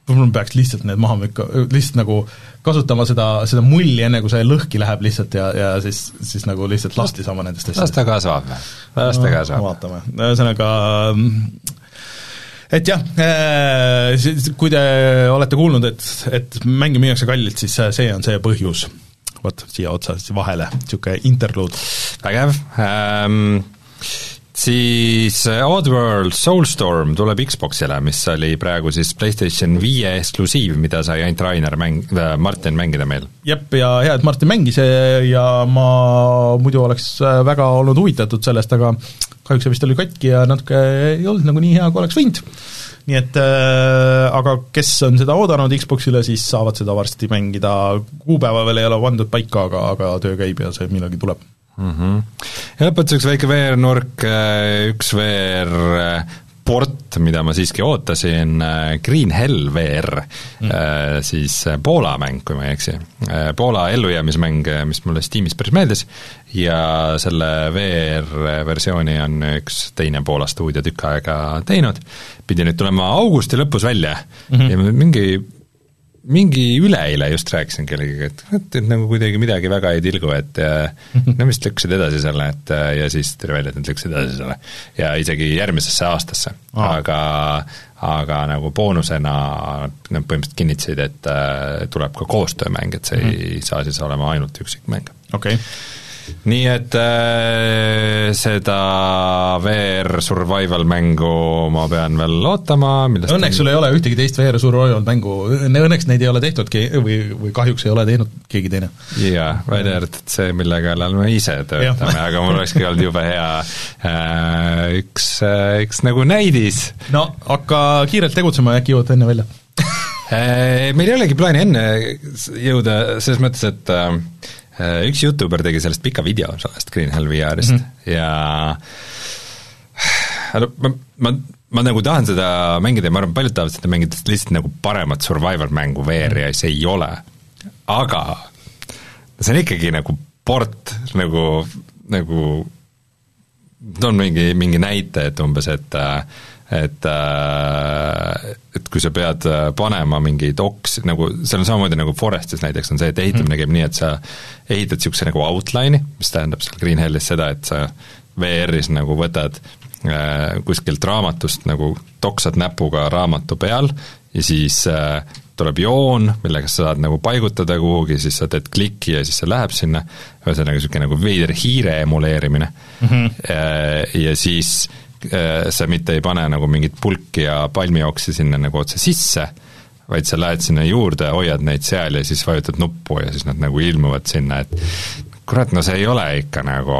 [SPEAKER 1] võib-olla peaks lihtsalt need maha mükka, lihtsalt nagu kasutama seda, seda mulli, enne kui see lõhki läheb lihtsalt ja, ja siis, siis nagu lihtsalt lahti saama nendest
[SPEAKER 2] asjadest. las ta kasvab, las ta kasvab no,.
[SPEAKER 1] vaatame, ühesõnaga et jah, äh, kui te olete kuulnud, et, et mänge müüakse kallilt, siis see on see põhjus. vot, siia otsa vahele, niisugune interluud.
[SPEAKER 2] vägev ähm,, siis äh, Oddworld Soulstorm tuleb Xboxile, mis oli praegu siis PlayStation viie eksklusiiv, mida sai ainult Rainer mäng- äh,, Martin mängida meil.
[SPEAKER 1] jep, ja hea, et Martin mängis ja ma muidu oleks äh, väga olnud huvitatud sellest, aga kahjuks see vist oli katki ja natuke ei olnud nagu nii hea, kui oleks võinud. nii et äh, aga kes on seda oodanud Xboxile, siis saavad seda varsti mängida, kuupäeva veel ei ole pandud paika, aga, aga töö käib ja see millalgi tuleb
[SPEAKER 2] mm. -hmm. ja lõpetuseks väike VR-nurk, äh, üks VR äh, port, mida ma siiski ootasin, äh, Green Hell VR mm., siis Poola mäng, kui ma ei eksi. Poola ellujäämismäng, mis mulle Steamis päris meeldis, ja selle VR-versiooni on üks teine Poola stuudio tükk aega teinud, pidi nüüd tulema augusti lõpus välja mm -hmm. ja mingi mingi üleeile just rääkisin kellegagi, et vot, et nagu kuidagi midagi väga ei tilgu, et *laughs* no vist lükkasid edasi selle, et ja siis tuli välja, et nad lükkasid edasi selle. ja isegi järgmisesse aastasse ah., aga aga nagu boonusena nad põhimõtteliselt kinnitasid, et äh, tuleb ka koostöömäng, et see mm ei mhm. saa siis olema ainult üksikmäng.
[SPEAKER 1] okei okay
[SPEAKER 2] nii et äh, seda VR survival mängu ma pean veel ootama, millest
[SPEAKER 1] õnneks on... sul ei ole ühtegi teist VR survival mängu, õnneks neid ei ole tehtudki või, või kahjuks ei ole teinud keegi teine.
[SPEAKER 2] jaa, välja arvatud see, mille kallal me ise töötame, aga mul olekski olnud jube hea äh, üks, äh, üks nagu näidis.
[SPEAKER 1] no hakka kiirelt tegutsema, äkki jõuad enne välja
[SPEAKER 2] äh, Meil ei olegi plaani enne jõuda, selles mõttes, et Äh, üks Youtuber tegi sellest pika video sellest Green Hell VR-ist mm -hmm. ja ma, ma, ma nagu tahan seda mängida ja ma arvan, paljud tahavad seda mängida lihtsalt nagu paremat survival mängu VR-i ja see ei ole. aga see on ikkagi nagu port nagu, nagu toon mingi, mingi näite, et umbes, et äh, et kui sa pead äh, panema mingeid oks, nagu seal on samamoodi nagu Forestis näiteks on see, et ehitamine mm. käib nii, et sa ehitad niisuguse nagu outline'i, mis tähendab seal Green Hellis seda, et sa VR-is nagu võtad äh, kuskilt raamatust nagu toksad näpuga raamatu peal ja siis äh, tuleb joon, millega sa saad nagu paigutada kuhugi, siis sa teed kliki ja siis see läheb sinna, ühesõnaga niisugune nagu veider hiire emuleerimine mm. -hmm. Ja siis Äh, sa mitte ei pane nagu mingit pulki ja palmioksi sinna nagu otse sisse, vaid sa lähed sinna juurde, hoiad neid seal ja siis vajutad nuppu ja siis nad nagu ilmuvad sinna, et kurat, no see ei ole ikka nagu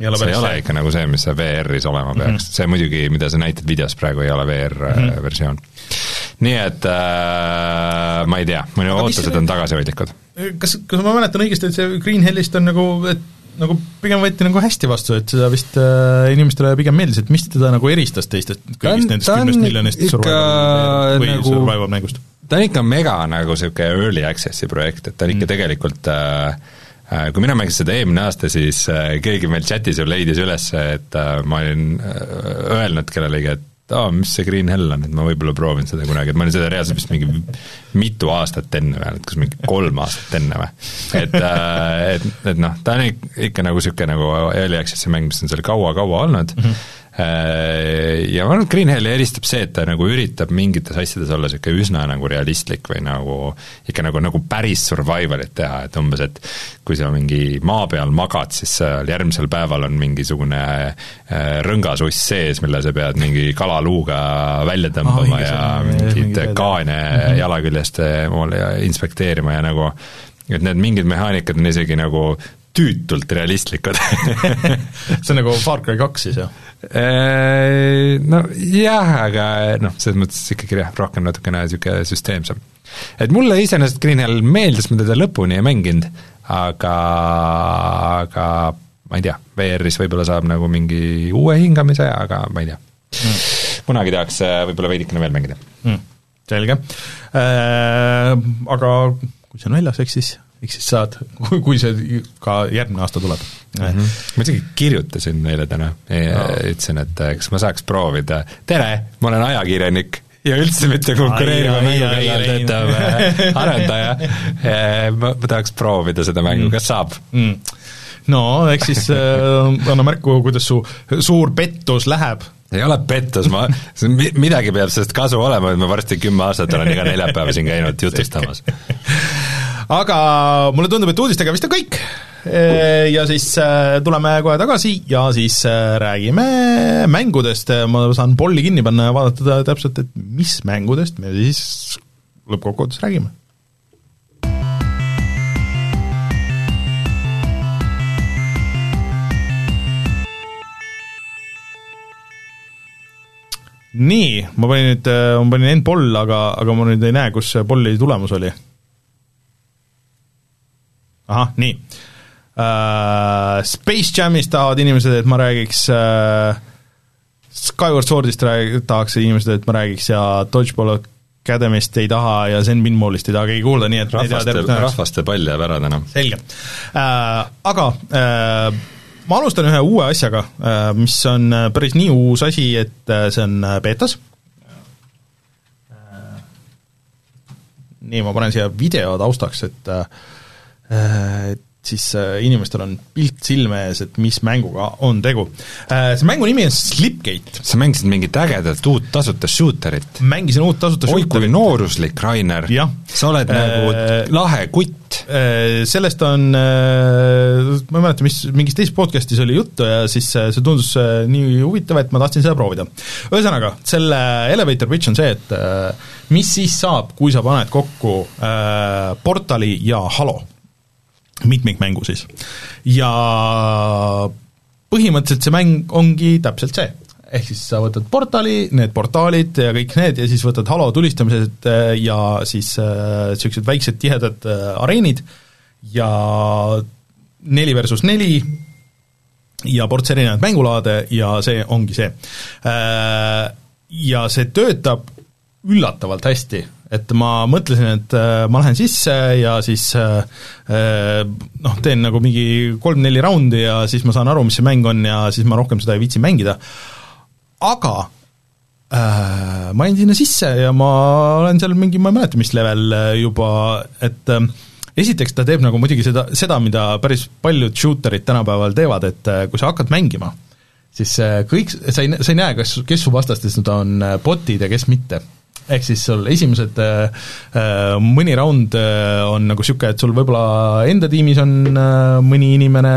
[SPEAKER 2] ei see ei ole see. ikka nagu see, mis see VR-is olema peaks mm, -hmm. see muidugi, mida sa näitad videos praegu, ei ole VR-versioon mm. -hmm. nii et äh, ma ei tea, minu ootused on tagasihoidlikud.
[SPEAKER 1] kas, kas ma mäletan õigesti, et see Green Hellist on nagu, et nagu pigem võeti nagu hästi vastu, et seda vist äh, inimestele pigem meeldis, et mis teda nagu eristas teistest kõigist nendest kümnest miljonist survival või nagu, survival mängust?
[SPEAKER 2] ta on ikka mega nagu niisugune early access'i projekt, et ta on ikka mm. tegelikult äh, äh kui mina mängisin seda eelmine aasta, siis äh, keegi meil chatis ju leidis üles, et ma olin öelnud kellelegi, et aa, mis see Green Hell on, et ma võib-olla proovin seda kunagi, et ma olin seda reaalselt vist mingi mitu aastat enne või, kas mingi kolm aastat enne või. et, äh, et, et noh, ta on ikka nagu niisugune nagu early access'i mäng, mis on seal kaua-kaua olnud. Mm, -hmm ja ma arvan, et Green Helli eristab see, et ta nagu üritab mingites asjades olla niisugune üsna nagu realistlik või nagu ikka nagu, nagu päris survival'it teha, et umbes, et kui sa mingi maa peal magad, siis seal järgmisel päeval on mingisugune äh, rõngasuss sees, mille sa pead mingi kalaluuga välja tõmbama oh, ja mingeid kaane mm -hmm. jala küljest omale inspekteerima ja nagu et need mingid mehaanikad on isegi nagu tüütult realistlikud *laughs*
[SPEAKER 1] see on nagu Far Cry kaks siis, jah?
[SPEAKER 2] Äh, no jah, aga noh, selles mõttes ikkagi jah, rohkem natukene niisugune süsteemsem. et mulle iseenesest Green Hell meeldis, ma teda lõpuni ei mänginud, aga, aga ma ei tea, VR-is võib-olla saab nagu mingi uue hingamise, aga ma ei tea. Mm.. kunagi tahaks äh, võib-olla veidikene veel mängida. Mm..
[SPEAKER 1] selge. Äh,, aga kui see on väljas, eks siis eks siis saad, kui see ka järgmine aasta tuleb mm. -hmm.
[SPEAKER 2] ma isegi kirjutasin neile täna no. ütlesin, et äh, kas ma saaks proovida, tere, ma olen ajakirjanik ja üldse mitte konkureeriva mängu kallal töötav äh, arendaja, äh, ma, ma tahaks proovida seda mängu, kas saab mm.?
[SPEAKER 1] no eks siis äh, anna märku, kuidas su suur pettus läheb
[SPEAKER 2] ei ole pettus, ma, midagi peab sellest kasu olema, et ma varsti kümme aastat olen iga neljapäev siin käinud jutustamas *laughs*
[SPEAKER 1] aga mulle tundub, et uudistega vist on kõik. Ja siis äh, tuleme kohe tagasi ja siis äh, räägime mängudest, ma saan polli kinni panna ja vaadata täpselt, et mis mängudest me siis lõppkokkuvõttes räägime. Nii, ma panin nüüd, äh, ma panin end poll, aga, aga ma nüüd ei näe, kus polli tulemus oli ahah, nii uh,. Space Jamist tahavad inimesed, et ma räägiks uh, Skyward Swordist rääg-, tahaks inimesed, et ma räägiks ja Dodgeball Academy'st ei taha ja Zen Pinballist ei taha keegi kuulda, nii et
[SPEAKER 2] rahvaste, rahvaste pall jääb ära täna.
[SPEAKER 1] selge uh,. Aga uh, ma alustan ühe uue asjaga, mis on päris nii uus asi, et see on beetas. nii, ma panen siia video taustaks, et siis äh, inimestel on pilt silme ees, et mis mänguga on tegu. Äh, see mängu nimi on Slipgate.
[SPEAKER 2] sa mängisid mingit ägedat uut tasuta shooterit?
[SPEAKER 1] mängisin uut tasuta
[SPEAKER 2] oi kui nooruslik, Rainer! sa oled äh, nagu lahe kutt.
[SPEAKER 1] Äh, sellest on, ma ei mäleta, mis, mingis teises podcastis oli juttu ja siis see tundus nii huvitav, et ma tahtsin seda proovida. ühesõnaga, selle elevator pitch on see, et mis siis saab, kui sa paned kokku Portali ja Halo mitmikmängu siis. ja põhimõtteliselt see mäng ongi täpselt see, ehk siis sa võtad portaali, need portaalid ja kõik need ja siis võtad halo tulistamised äh, ja siis niisugused äh, väiksed tihedad äh, areenid ja neli versus neli ja ports erinevaid mängulaade ja see ongi see. Ja see töötab üllatavalt hästi, et ma mõtlesin, et äh, ma lähen sisse ja siis äh, äh, noh, teen nagu mingi kolm-neli raundi ja siis ma saan aru, mis see mäng on ja siis ma rohkem seda ei viitsi mängida, aga äh, ma jäin sinna sisse ja ma olen seal mingi, ma ei mäleta, mis level juba, et äh, esiteks ta teeb nagu muidugi seda, seda, mida päris paljud shooterid tänapäeval teevad, et kui sa hakkad mängima, siis kõik, sa ei, sa ei näe, kas, kes su vastastes nüüd on bot'id ja kes mitte ehk siis sul esimesed äh, äh, mõni round äh, on nagu niisugune, et sul võib-olla enda tiimis on mõni inimene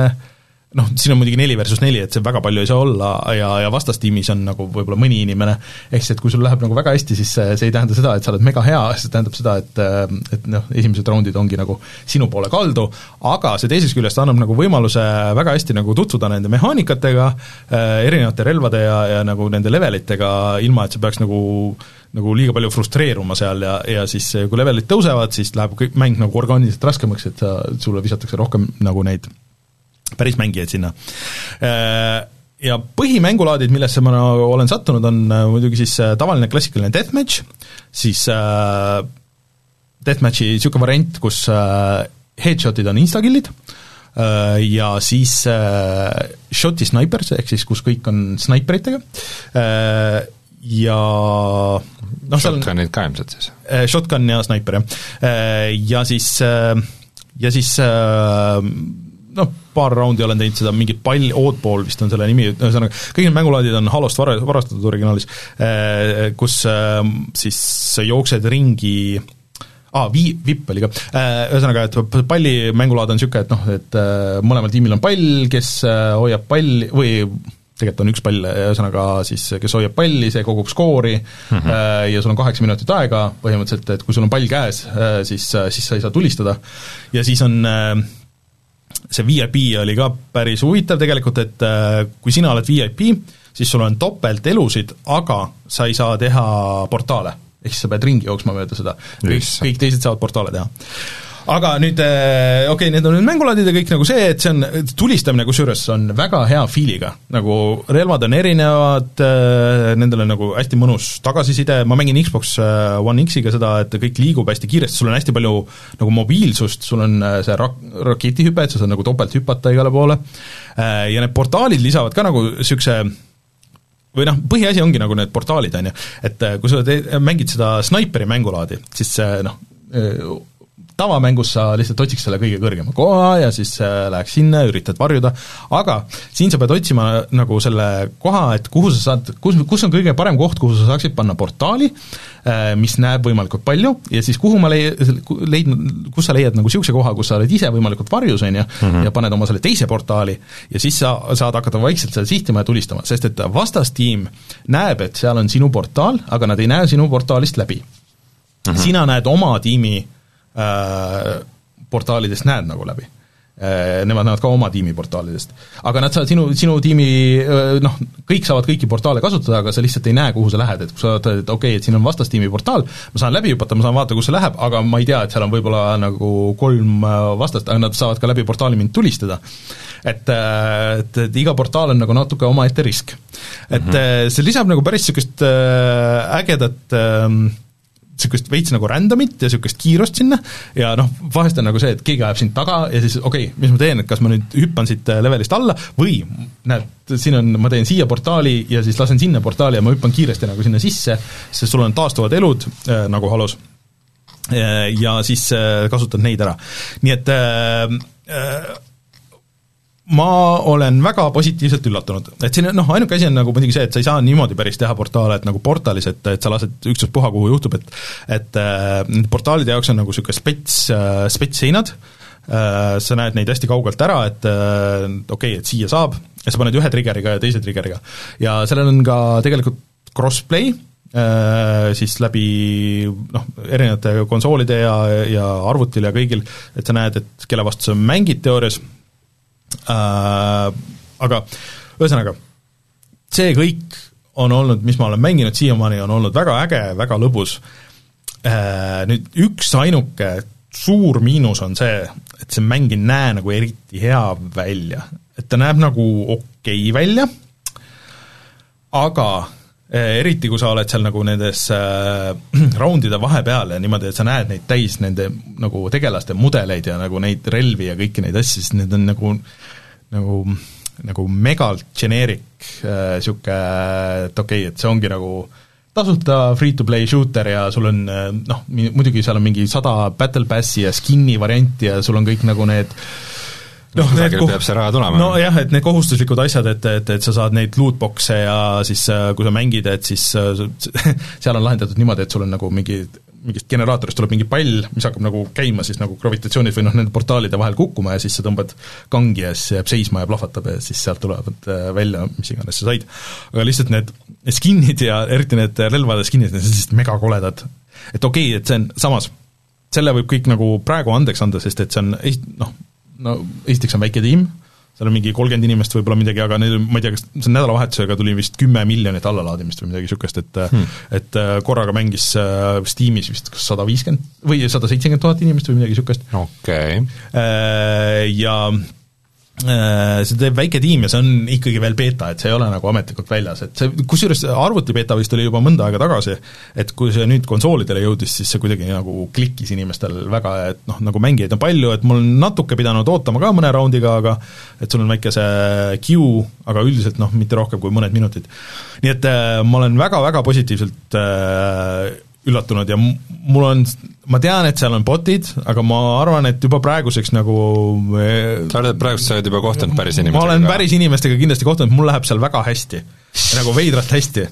[SPEAKER 1] noh, siin on muidugi neli versus neli, et see väga palju ei saa olla ja, ja vastastiimis on nagu võib-olla mõni inimene, ehk siis et kui sul läheb nagu väga hästi, siis see, see ei tähenda seda, et sa oled mega hea, see tähendab seda, et et noh, esimesed raundid ongi nagu sinu poole kaldu, aga see teisest küljest annab nagu võimaluse väga hästi nagu tutvuda nende mehaanikatega, erinevate relvade ja, ja nagu nende levelitega, ilma et sa peaks nagu äh, nagu liiga palju frustreeruma seal ja, ja siis kui levelid tõusevad, siis läheb kõik mäng nagu orgaaniliselt raskemaks, et sa, sulle visatakse rohkem nagu neid päris mängijaid sinna. Äh, ja põhimängulaadid, millesse ma olen sattunud, on äh, muidugi siis äh, tavaline klassikaline deathmatch, siis deathmatchi niisugune variant, kus headshot'id on instakill'id ja siis äh, shot'i snipers, ehk siis kus kõik on snaiperitega äh,, ja
[SPEAKER 2] noh, Shotgunid ka ilmselt siis?
[SPEAKER 1] Äh, shotgun ja snaiper, jah. Ja siis, äh, ja siis noh, paar raundi olen teinud seda, mingi pall, oddball vist on selle nimi, ühesõnaga kõik need mängulaadid on Halost vara-, varastatud originaalis, kus siis sa jooksed ringi aa ah,, vi-, vipp oli ka, ühesõnaga, et palli mängulaad on niisugune, et noh, et mõlemal tiimil on pall, kes hoiab palli või tegelikult on üks pall, ühesõnaga siis kes hoiab palli, see kogub skoori mm -hmm. ja sul on kaheksa minutit aega põhimõtteliselt, et kui sul on pall käes, siis, siis sa ei saa tulistada ja siis on see VIP oli ka päris huvitav tegelikult, et kui sina oled VIP, siis sul on topelt elusid, aga sa ei saa teha portaale. ehk siis sa pead ringi jooksma mööda seda, kõik, kõik teised saavad portaale teha aga nüüd äh, okei okay,, need on nüüd mängulaadid ja kõik nagu see, et see on, tulistamine kusjuures on väga hea feel'iga, nagu relvad on erinevad, äh, nendel on nagu hästi mõnus tagasiside, ma mängin Xbox äh, One X-iga seda, et kõik liigub hästi kiiresti, sul on hästi palju nagu mobiilsust, sul on see rak-, raketihüpe, et sa saad nagu topelt hüpata igale poole, ja need portaalid lisavad ka nagu niisuguse või noh, põhiasi ongi nagu need portaalid, on ju, et kui sa teed, mängid seda snaiperi mängulaadi, siis noh, tavamängus sa lihtsalt otsiks selle kõige kõrgema koha ja siis äh, läheks sinna, üritad varjuda, aga siin sa pead otsima nagu selle koha, et kuhu sa saad, kus, kus on kõige parem koht, kuhu sa saaksid panna portaali, äh, mis näeb võimalikult palju, ja siis kuhu ma lei-, leidnud, kus sa leiad nagu niisuguse koha, kus sa oled ise võimalikult varjus, on ju, mhm. ja paned oma selle teise portaali ja siis sa saad hakata vaikselt seda sihtima ja tulistama, sest et vastastiim näeb, et seal on sinu portaal, aga nad ei näe sinu portaalist läbi. -hmm. sina näed oma tiimi portaalidest näed nagu läbi äh,. Nemad näevad ka oma tiimi portaalidest. aga nad saavad sinu, sinu tiimi äh, noh, kõik saavad kõiki portaale kasutada, aga sa lihtsalt ei näe, kuhu sa lähed, et kui sa vaatad, et okei okay,, et siin on vastastiimi portaal, ma saan läbi hüpata, ma saan vaadata, kus see läheb, aga ma ei tea, et seal on võib-olla nagu kolm äh, vastast, aga nad saavad ka läbi portaali mind tulistada. et, äh, et, et iga portaal on nagu natuke omaette risk. et mm -hmm. see lisab nagu päris niisugust ägedat äh, niisugust veits nagu random'it ja niisugust kiirust sinna ja noh, vahest on nagu see, et keegi ajab sind taga ja siis okei okay,, mis ma teen, et kas ma nüüd hüppan siit äh, levelist alla või näed, siin on, ma teen siia portaali ja siis lasen sinna portaali ja ma hüppan kiiresti nagu sinna sisse, sest sul on taastuvad elud äh, nagu halus äh, ja siis äh, kasutad neid ära. nii et äh, ma olen väga positiivselt üllatunud, et siin noh, ainuke asi on nagu muidugi see, et sa ei saa niimoodi päris teha portaale, et nagu portaalis, et, et sa lased ükstaspuha, kuhu juhtub, et et äh, portaalide jaoks on nagu niisugune spets äh,, spetsseinad äh,, sa näed neid hästi kaugelt ära, et okei okay,, et siia saab, ja sa paned ühe trigger'iga ja teise trigger'iga. ja sellel on ka tegelikult crossplay siis läbi noh, erinevate konsoolide ja, ja arvutil ja kõigil, et sa näed, et kelle vastu sa mängid teoorias, äh, aga ühesõnaga, see kõik on olnud, mis ma olen mänginud siiamaani, on olnud väga äge, väga lõbus äh,, nüüd üksainukene suur miinus on see, et see mäng ei näe nagu eriti hea välja. et ta näeb nagu okei okay välja, aga eriti, kui sa oled seal nagu nendes äh, *clears throat* raundide vahepeal ja niimoodi, et sa näed neid täis nende nagu tegelaste mudeleid ja nagu neid relvi ja kõiki neid asju, siis need on nagu nagu nagu megalt generic niisugune äh, et okei okay,, et see ongi nagu tasuta free-to-play shooter ja sul on äh, noh, muidugi seal on mingi sada battle passi ja skin'i varianti ja sul on kõik nagu need
[SPEAKER 2] noh, need peab see raha tulema.
[SPEAKER 1] nojah, et need kohustuslikud asjad, et, et, et sa saad neid lootbox'e ja siis äh, kui sa mängid, et siis *laughs* seal on lahendatud niimoodi, et sul on nagu mingi mingist generaatorist tuleb mingi pall, mis hakkab nagu käima siis nagu gravitatsioonis või noh, nende portaalide vahel kukkuma ja siis sa tõmbad kangi ja siis jääb seisma ja plahvatab ja siis sealt tulevad äh, välja, mis iganes sa said. aga lihtsalt need skin'id ja eriti need relvade skin'id, need on sellised megakoledad. et okei okay,, et see on, samas selle võib kõik nagu praegu andeks anda, sest et see on noh, no esiteks on väike tiim, seal on mingi kolmkümmend inimest võib-olla midagi, aga neil, ma ei tea, kas see nädalavahetusega tuli vist kümme miljonit allalaadimist või midagi niisugust, et hmm. et äh, korraga mängis äh, Steamis vist kas sada viiskümmend või sada seitsekümmend tuhat inimest või midagi niisugust.
[SPEAKER 2] okei okay..
[SPEAKER 1] Äh, ja see teeb väike tiim ja see on ikkagi veel beeta, et see ei ole nagu ametlikult väljas, et see, kusjuures arvuti beeta vist oli juba mõnda aega tagasi, et kui see nüüd konsoolidele jõudis, siis see kuidagi nagu klikkis inimestel väga, et noh, nagu mängijaid on palju, et mul on natuke pidanud ootama ka mõne raundiga, aga et sul on väike see queue, aga üldiselt noh, mitte rohkem kui mõned minutid. nii et äh, ma olen väga-väga positiivselt äh, üllatunud ja mul on, ma tean, et seal on bot'id, aga ma arvan, et juba praeguseks nagu
[SPEAKER 2] sa oled, praegust sa oled juba kohtunud päris inimestega?
[SPEAKER 1] ma olen päris inimestega kindlasti kohtunud, mul läheb seal väga hästi. nagu veidralt hästi.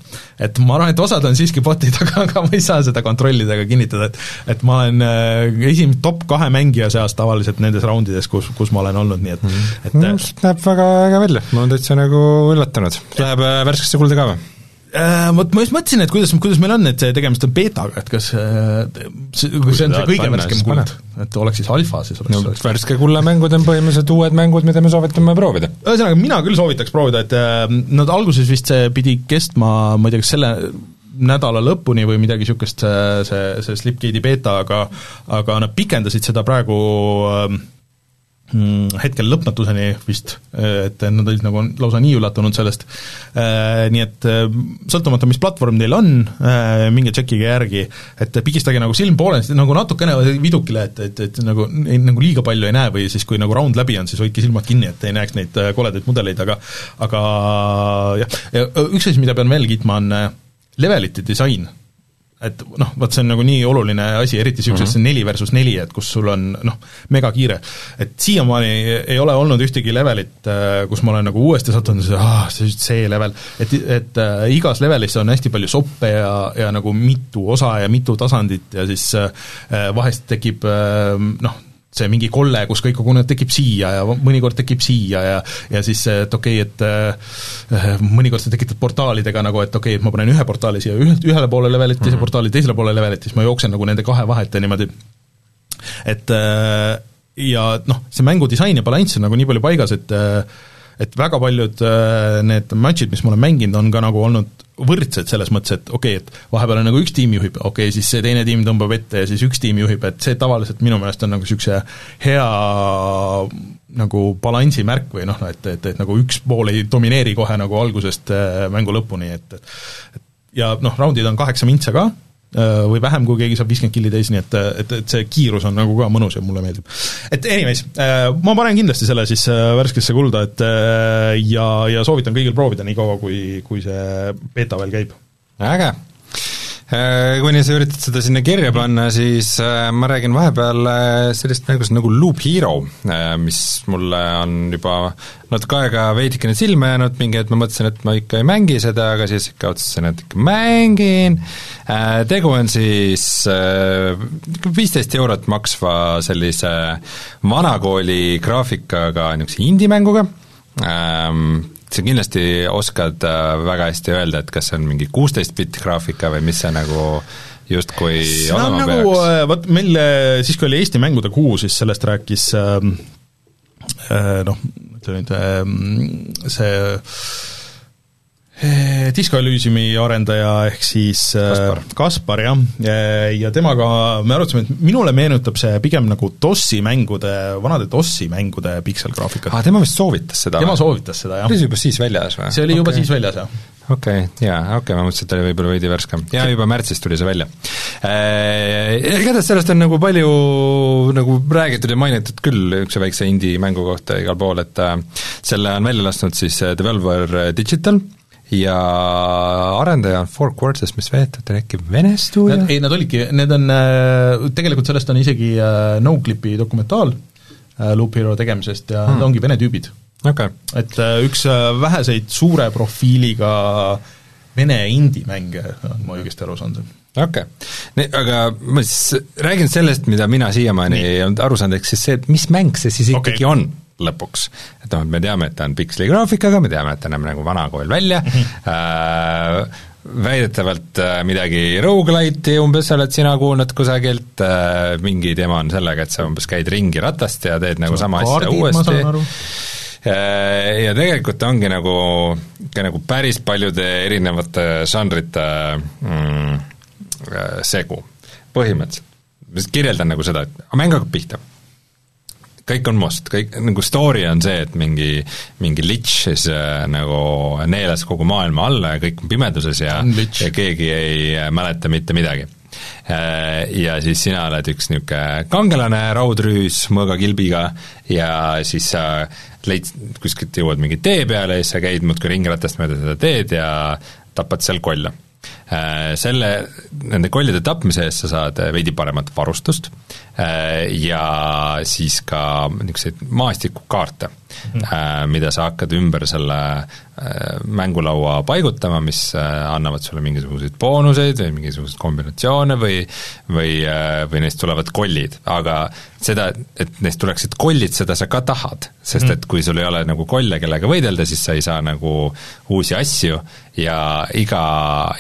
[SPEAKER 1] et ma arvan, et osad on siiski bot'id, *laughs* aga, aga ma ei saa seda kontrollida ega kinnitada, et et ma olen äh, esim-, top kahe mängija seas tavaliselt nendes raundides, kus, kus ma olen olnud, nii et mm,
[SPEAKER 2] -hmm. et no, näeb väga äge välja, ma olen täitsa nagu üllatunud. Läheb äh, värskesse kulda ka või?
[SPEAKER 1] Äh, vot ma just mõtlesin, et kuidas, kuidas meil on, et see tegemist on beetaga, et kas äh, see, kui see on see kõige värskem kuld, et oleks siis alfa, siis oleks
[SPEAKER 2] no, värske kulla mängud on põhimõtteliselt uued mängud, mida me soovitame proovida.
[SPEAKER 1] ühesõnaga, mina küll soovitaks proovida, et äh, nad alguses vist see pidi kestma, ma ei tea, kas selle nädala lõpuni või midagi niisugust, see, see, see Slipgate'i beeta, aga aga nad pikendasid seda praegu äh, hetkel lõpmatuseni vist, et nad olid nagu lausa nii üllatunud sellest, äh, nii et äh, sõltumata, mis platvorm teil on, äh, minge tšekkige järgi, et pigistage nagu silm pooleli, nagu natukene vidukile, et, et, et nagu, nagu liiga palju ei näe või siis, kui nagu round läbi on, siis hoidke silmad kinni, et ei näeks neid koledaid mudeleid, aga aga jah, üks asi, mida pean veel kiitma, on levelite disain et noh, vot see on nagu nii oluline asi, eriti niisuguses mm -hmm. neli versus neli, et kus sul on noh, megakiire. et siiamaani ei ole olnud ühtegi levelit, äh, kus ma olen nagu uuesti sattunud ah, see, see level, et, et äh, igas levelis on hästi palju soppe ja, ja nagu mitu osa ja mitu tasandit ja siis äh, vahest tekib äh, noh, see mingi kolle, kus kõik kogunevad, tekib siia ja mõnikord tekib siia ja ja siis, et okei okay,, et äh, mõnikord sa tekitad portaalidega nagu, et okei okay,, et ma panen ühe portaali siia ühe, ühele poole levelit, teise mm -hmm. portaali teisele poole levelit, siis ma jooksen nagu nende kahe vahet ja niimoodi, et äh, ja noh, see mängudisain ja balanss on nagu nii palju paigas, et äh, et väga paljud äh, need matšid, mis ma olen mänginud, on ka nagu olnud võrdsed selles mõttes, et okei okay,, et vahepeal on nagu üks tiim juhib, okei okay,, siis see teine tiim tõmbab ette ja siis üks tiim juhib, et see tavaliselt minu meelest on nagu niisuguse hea nagu balansi märk või noh, et, et, et nagu üks pool ei domineeri kohe nagu algusest äh, mängu lõpuni, et et ja noh, raundid on kaheksa mintsa ka, või vähem, kui keegi saab viiskümmend killi täis, nii et, et, et see kiirus on nagu ka mõnus ja mulle meeldib. et anyways, äh, ma panen kindlasti selle siis äh, värskesse kulda, et ja, ja soovitan kõigil proovida nii kaua, kui, kui see beeta veel käib.
[SPEAKER 2] äge! Äh, kuni sa üritad seda sinna kirja panna, siis äh, ma räägin vahepeal äh, sellist mängust nagu Loop Hero, mis mulle on juba natuke aega veidikene silma jäänud, mingi hetk ma mõtlesin, et ma ikka ei mängi seda, aga siis ikka otsustasin, et ikka mängin, tegu on siis viisteist eurot maksva sellise vanakooli graafikaga niisuguse indie-mänguga, ähm, sa kindlasti oskad äh, väga hästi öelda, et kas see on mingi kuusteist bitti graafika või mis see nagu justkui
[SPEAKER 1] olema nagu, peaks? Äh, vot meil äh, siis, kui oli Eesti Mängude Kuu, siis sellest rääkis äh, noh, ütle nüüd äh, see Disco Elysiumi arendaja ehk siis eh, Kaspar, Kaspar jah, eh, ja temaga me arutasime, et minule meenutab see pigem nagu DOS-i mängude, vanade DOS-i mängude pikselgraafikat.
[SPEAKER 2] aa, tema vist soovitas seda?
[SPEAKER 1] tema soovitas seda, jah.
[SPEAKER 2] oli see juba siis väljas või?
[SPEAKER 1] see oli okay. juba siis väljas, jah.
[SPEAKER 2] okei okay,, jaa, okei okay,, ma mõtlesin, et ta oli võib-olla veidi värskem. jaa, juba märtsis tuli see välja. Igatahes sellest on nagu palju nagu räägitud ja mainitud küll niisuguse väikse indie-mängu kohta igal pool, et selle on välja lasknud siis Developer Digital, ja arendaja on Four Quarters, mis veetud äkki Vene stuudio?
[SPEAKER 1] ei, nad olidki, need on, äh, tegelikult sellest on isegi äh, Noclipi dokumentaal äh, Loop Hero tegemisest ja hmm. need ongi Vene tüübid
[SPEAKER 2] okay..
[SPEAKER 1] et üks väheseid suure profiiliga Vene indie-mänge, on ma õigesti aru saanud
[SPEAKER 2] okei okay., aga ma siis räägin sellest, mida mina siiamaani ei olnud aru saanud, ehk siis see, et mis mäng see siis okay. ikkagi on lõpuks. et noh, me teame, et ta on piksli graafikaga, me teame, et ta näeb nagu vanakool välja mm, -hmm. äh, väidetavalt äh, midagi rogu-lite'i umbes oled sina kuulnud kusagilt äh,, mingi teema on sellega, et sa umbes käid ringi ratast ja teed nagu sama asja uuesti äh, ja tegelikult ongi nagu, ka nagu päris paljude erinevate žanrite mm, segu, põhimõtteliselt. ma lihtsalt kirjeldan nagu seda, et mäng hakkab pihta kõik on must, kõik, nagu story on see, et mingi, mingi litš siis äh, nagu neelas kogu maailma alla ja kõik on pimeduses ja, ja keegi ei äh, mäleta mitte midagi. Äh, ja siis sina oled üks niisugune kangelane, raudrüüs mõõgakilbiga ja siis sa leid-, kuskilt jõuad mingi tee peale ja siis sa käid muudkui ringratast mööda seda teed ja tapad seal kolle selle, nende kollide tapmise eest sa saad veidi paremat varustust äh, ja siis ka niisuguseid maastikukaarte. Mida sa hakkad ümber selle mängulaua paigutama, mis annavad sulle mingisuguseid boonuseid või mingisuguseid kombinatsioone või või, või neist tulevad kollid, aga seda, et neist tuleksid kollid, seda sa ka tahad, sest et kui sul ei ole nagu kolle, kellega võidelda, siis sa ei saa nagu uusi asju ja iga,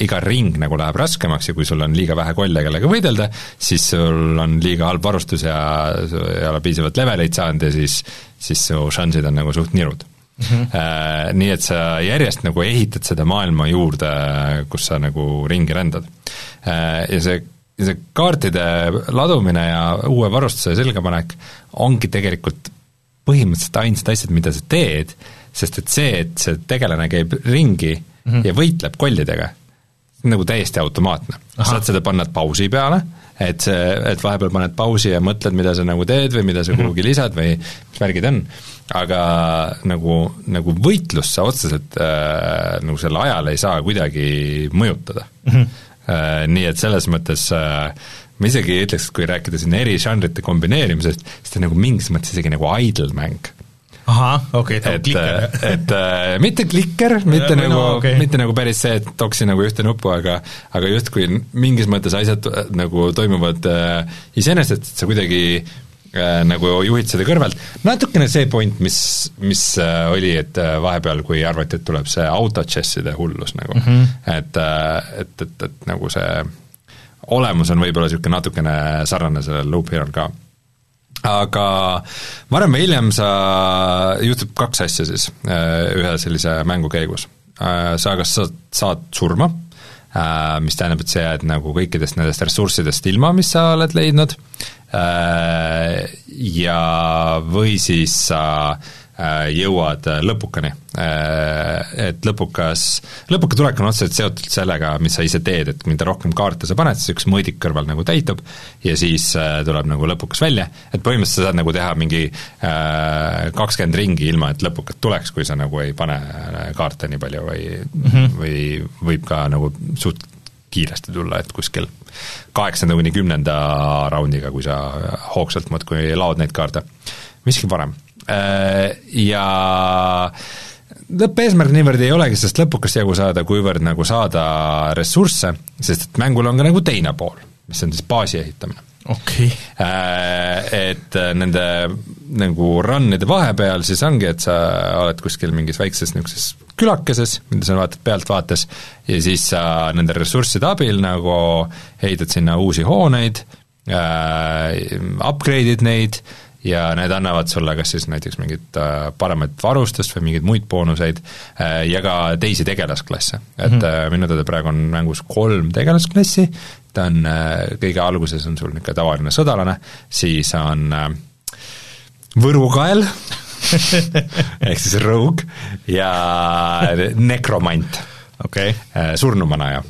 [SPEAKER 2] iga ring nagu läheb raskemaks ja kui sul on liiga vähe kolle, kellega võidelda, siis sul on liiga halb varustus ja ei ole piisavalt leveleid saanud ja siis, siis su šansid on nagu suht nirud mm. -hmm. Nii et sa järjest nagu ehitad seda maailma juurde, kus sa nagu ringi rändad. Äh, ja see, see kaartide ladumine ja uue varustuse selgapanek ongi tegelikult põhimõtteliselt ainsad asjad, mida sa teed, sest et see, et see tegelane käib ringi mm -hmm. ja võitleb kollidega, nagu täiesti automaatne. saad seda panna pausi peale, et see, et vahepeal paned pausi ja mõtled, mida sa nagu teed või mida sa -hmm. kuhugi lisad või mis värgid on, aga nagu, nagu võitlust sa otseselt äh, nagu selle ajal ei saa kuidagi mõjutada mm. -hmm. Äh, nii et selles mõttes äh, ma isegi ütleks, et kui rääkida siin eri žanrite kombineerimisest, siis ta on nagu mingis mõttes isegi nagu idle mäng
[SPEAKER 1] ahah, okei okay,, ta on
[SPEAKER 2] klikker. et, et äh, mitte klikker, mitte nagu no,, okay. mitte nagu päris see, et toksi nagu ühte nuppu, aga aga justkui mingis mõttes asjad äh, nagu toimuvad äh, iseenesest, et sa kuidagi äh, nagu juhid seda kõrvalt, natukene see point, mis, mis äh, oli, et äh, vahepeal, kui arvati, et tuleb see autochesside hullus nagu mm, -hmm. et äh,, et, et, et nagu see olemus on võib-olla niisugune natukene sarnane sellele Loop Hero'l ka aga varem või hiljem sa, juhtub kaks asja siis äh, ühe sellise mängu käigus. Äh, sa kas saad, saad surma, äh, mis tähendab, et sa jääd nagu kõikidest nendest ressurssidest ilma, mis sa oled leidnud, ja või siis sa Äh, jõuad äh, lõpukani. Äh, et lõpukas, lõpuka tulek on otseselt seotud sellega, mis sa ise teed, et mida rohkem kaarte sa paned, siis üks mõõdik kõrval nagu täitub ja siis tuleb nagu lõpukas välja, et põhimõtteliselt sa saad nagu teha mingi kakskümmend ringi, ilma et lõpukat tuleks, kui sa nagu ei pane kaarte nii palju või mm, -hmm. või võib ka nagu suht kiiresti tulla, et kuskil kaheksanda kuni kümnenda raundiga, kui sa hoogsalt muudkui laod neid kaarte. miski parem. Äh, ja lõppeesmärk niivõrd ei olegi sellest lõpukast jagu saada, kuivõrd nagu saada ressursse, sest et mängul on ka nagu teine pool, mis on siis baasi ehitamine.
[SPEAKER 1] Okei.
[SPEAKER 2] Okay.. Äh, et nende nagu run'ide vahepeal siis ongi, et sa oled kuskil mingis väikses niisuguses külakeses, mida sa vaatad pealtvaates, ja siis sa nende ressursside abil nagu ehitad sinna uusi hooneid äh,, upgrade'id neid ja need annavad sulle kas siis näiteks mingit äh, paremat varustust või mingeid muid boonuseid äh, ja ka teisi tegelasklasse. et mm -hmm. minu teada praegu on mängus kolm tegelasklassi, ta on, kõige alguses on sul niisugune tavaline sõdalane, siis on võrukael *laughs* ehk siis rogue ja nekromant
[SPEAKER 1] okay..
[SPEAKER 2] surnumanaja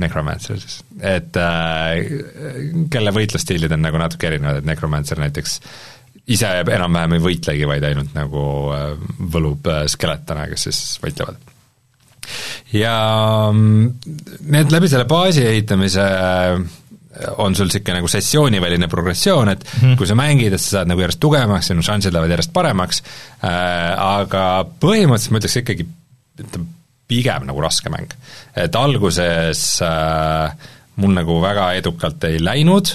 [SPEAKER 2] Necromancer siis, et äh, kelle võitlusstiilid on nagu natuke erinevad, et Necromancer näiteks ise enam-vähem ei võitlegi, vaid ainult nagu äh, võlub äh, skeletone, kes siis võitlevad. ja mm, need läbi selle baasi ehitamise äh, on sul niisugune nagu sessiooniväline progressioon, et mm -hmm. kui sa mängid, et sa saad nagu järjest tugevamaks, sinu šansid lähevad järjest paremaks äh,, aga põhimõtteliselt ma ütleks ikkagi, ütleme, pigem nagu raske mäng. et alguses äh, mul nagu väga edukalt ei läinud,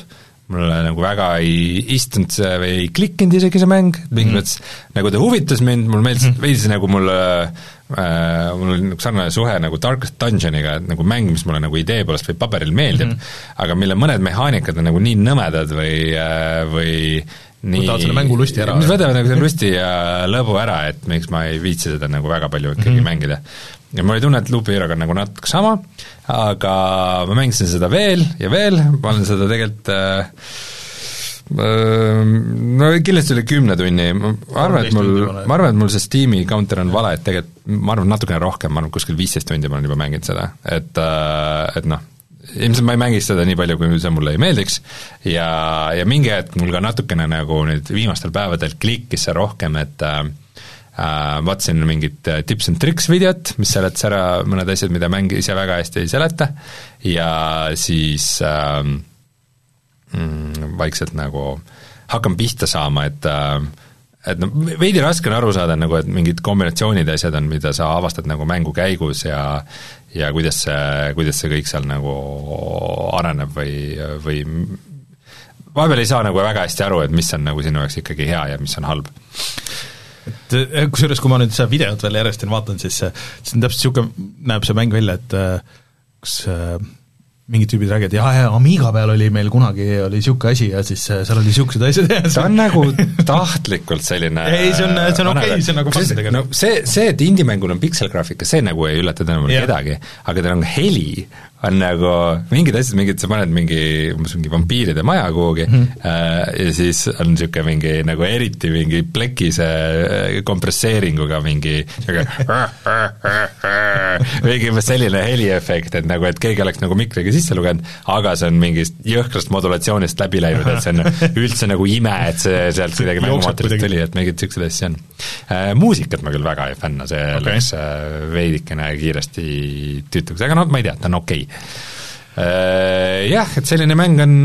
[SPEAKER 2] mulle nagu väga ei istunud see või ei klikkinud isegi see mäng, mingis mm. mõttes nagu ta huvitas mind, mulle meeldis mm., veidi nagu mulle äh, mul oli nagu sarnane suhe nagu Darkest Dungeoniga, et nagu mäng, mis mulle nagu idee poolest või paberil meeldib mm, -hmm. aga mille mõned mehaanikad on nagu nii nõmedad või äh,, või nii
[SPEAKER 1] tahad selle mängu lusti ära?
[SPEAKER 2] mis võtavad nagu selle lusti ja lõbu ära, et miks ma ei viitsi seda nagu väga palju ikkagi mm -hmm. mängida ja mul oli tunne, et Hero'ga on nagu natuke sama, aga ma mängisin seda veel ja veel, ma olen seda tegelikult äh, äh no kindlasti üle kümne tunni, ma arvan, et mul, ma arvan, et mul see Steam'i counter on vale, et tegelikult ma arvan, natukene rohkem, ma arvan, kuskil viisteist tundi ma olen juba mänginud seda, et, äh, et noh, ilmselt ma ei mängiks seda nii palju, kui see mulle ei meeldiks. Ja, ja mingi hetk mul ka natukene nagu nüüd viimastel päevadel klikkis see rohkem, et äh, vaatasin mingit äh, tips and tricks videot, mis seletas ära mõned asjad, mida mäng ise väga hästi ei seleta, ja siis äh, mm, vaikselt nagu hakkan pihta saama, et äh, et noh, veidi raske on aru saada nagu, et mingid kombinatsioonid ja asjad on, mida sa avastad nagu mängu käigus ja ja kuidas see, kuidas see kõik seal nagu areneb või, või vahepeal ei saa nagu väga hästi aru, et mis on nagu sinu jaoks ikkagi hea ja mis on halb
[SPEAKER 1] et eh, kusjuures, kui ma nüüd seda videot veel järjest vaatan, siis see, see on täpselt niisugune, näeb see mäng välja, et eh, kas mingid tüübid räägivad, jaa, jaa, Amiga peal oli meil kunagi, oli niisugune asi ja siis seal oli niisugused asjad ja
[SPEAKER 2] see on *laughs* nagu tahtlikult selline
[SPEAKER 1] ei, see on, see on okei okay,, see on nagu fun
[SPEAKER 2] tegelikult. no see, see, et indie-mängul on pikselgraafika, see nagu ei üllata tõenäoliselt kedagi, aga tal on heli, on nagu mingid asjad, mingid, sa paned mingi, umbes mingi vampiiride maja kuhugi mm -hmm. äh, ja siis on niisugune mingi nagu eriti mingi plekise äh, kompresseeringuga mingi *laughs* mingi umbes selline heliefekt, et nagu, et keegi oleks nagu mikriga sisse lugenud, aga see on mingist jõhkrast modulatsioonist läbi läinud, et see on *laughs* üldse nagu ime, et see sealt kuidagi mängumaterjalist tuli, et mingeid niisuguseid asju on äh,. Muusikat ma küll väga ei fänna, see okay. läks äh, veidikene kiiresti tüütuks, aga noh, ma ei tea, ta on okei okay jah, et selline mäng on,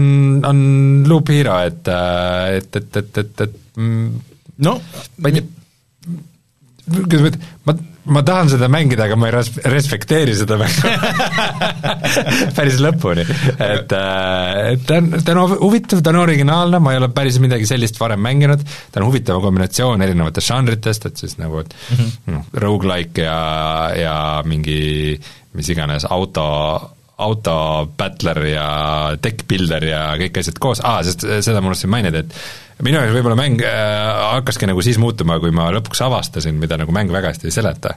[SPEAKER 2] on Loop Hero, et, äh, et, et, et, et, et mm,
[SPEAKER 1] no
[SPEAKER 2] ma ei tea, kuidas ma ütlen, ma, ma tahan seda mängida, aga ma ei res-, respekteeri seda mängu *laughs* päris lõpuni. et, äh, et ta on, ta on huvitav, ta on originaalne, ma ei ole päris midagi sellist varem mänginud, ta on huvitav kombinatsioon erinevatest žanritest, et siis nagu, et mm -hmm. noh, rogu-like ja, ja mingi mis iganes auto auto battler ja tech builder ja kõik asjad koos, aa, sest seda ma unustasin mainida, et minu jaoks võib-olla mäng äh, hakkaski nagu siis muutuma, kui ma lõpuks avastasin, mida nagu mäng väga hästi ei seleta,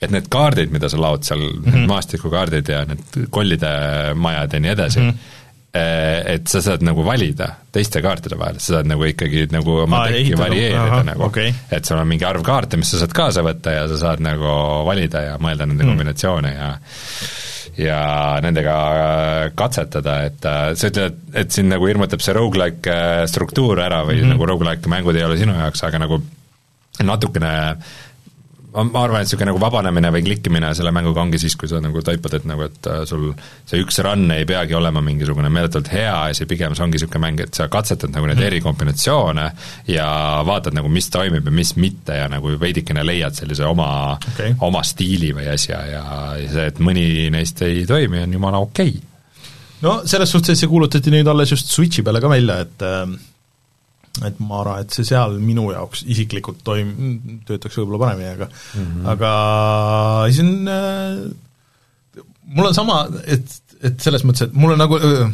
[SPEAKER 2] et need kaardid, mida sa laod seal mm, -hmm. need maastikukaardid ja need kollide majad ja nii edasi mm, -hmm et sa saad nagu valida teiste kaartide vahel, sa saad nagu ikkagi nagu oma tekki varieerida nagu
[SPEAKER 1] okay.,
[SPEAKER 2] et sul on mingi arv kaarte, mis sa saad kaasa võtta ja sa saad nagu valida ja mõelda nende mm. kombinatsioone ja ja nendega äh, katsetada, et äh, sa ütled, et sind nagu hirmutab see rogu-like äh, struktuur ära või mm -hmm. nagu rogu-like mängud ei ole sinu jaoks, aga nagu natukene ma arvan, et niisugune nagu vabanemine või klikkimine selle mänguga ongi siis, kui sa nagu taipad, et nagu, et äh, sul see üks run ei peagi olema mingisugune meeletult hea asi, pigem see ongi niisugune mäng, et sa katsetad nagu neid mm. erikombinatsioone ja vaatad nagu, mis toimib ja mis mitte ja nagu veidikene leiad sellise oma okay., oma stiili või asja ja see, et mõni neist ei toimi, on jumala okei okay.
[SPEAKER 1] no selles suhtes see kuulutati nüüd alles just Switchi peale ka välja, et äh et ma arvan, et see seal minu jaoks isiklikult toim-, töötaks võib-olla paremini, aga mm -hmm. aga see on äh, mul on sama, et, et selles mõttes, et mul on nagu äh,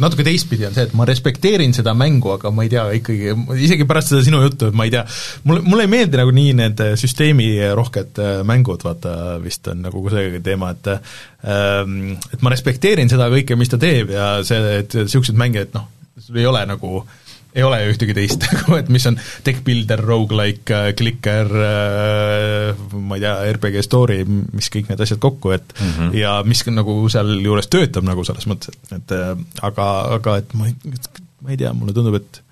[SPEAKER 1] natuke teistpidi on see, et ma respekteerin seda mängu, aga ma ei tea ikkagi, isegi pärast seda sinu juttu, et ma ei tea, mulle, mulle ei meeldi nagu nii need süsteemirohked äh, mängud, vaata vist on nagu see teema, et ähm, et ma respekteerin seda kõike, mis ta teeb ja see, et niisuguseid mänge, et noh, sul ei ole nagu äh, ei ole ühtegi teist *laughs* nagu, et mis on deck builder, rogu-like, äh, clicker, äh, ma ei tea, RPG story, mis kõik need asjad kokku, et mm -hmm. ja mis nagu sealjuures töötab nagu selles mõttes, et, et äh, aga, aga et ma ei, ma ei tea, mulle tundub, et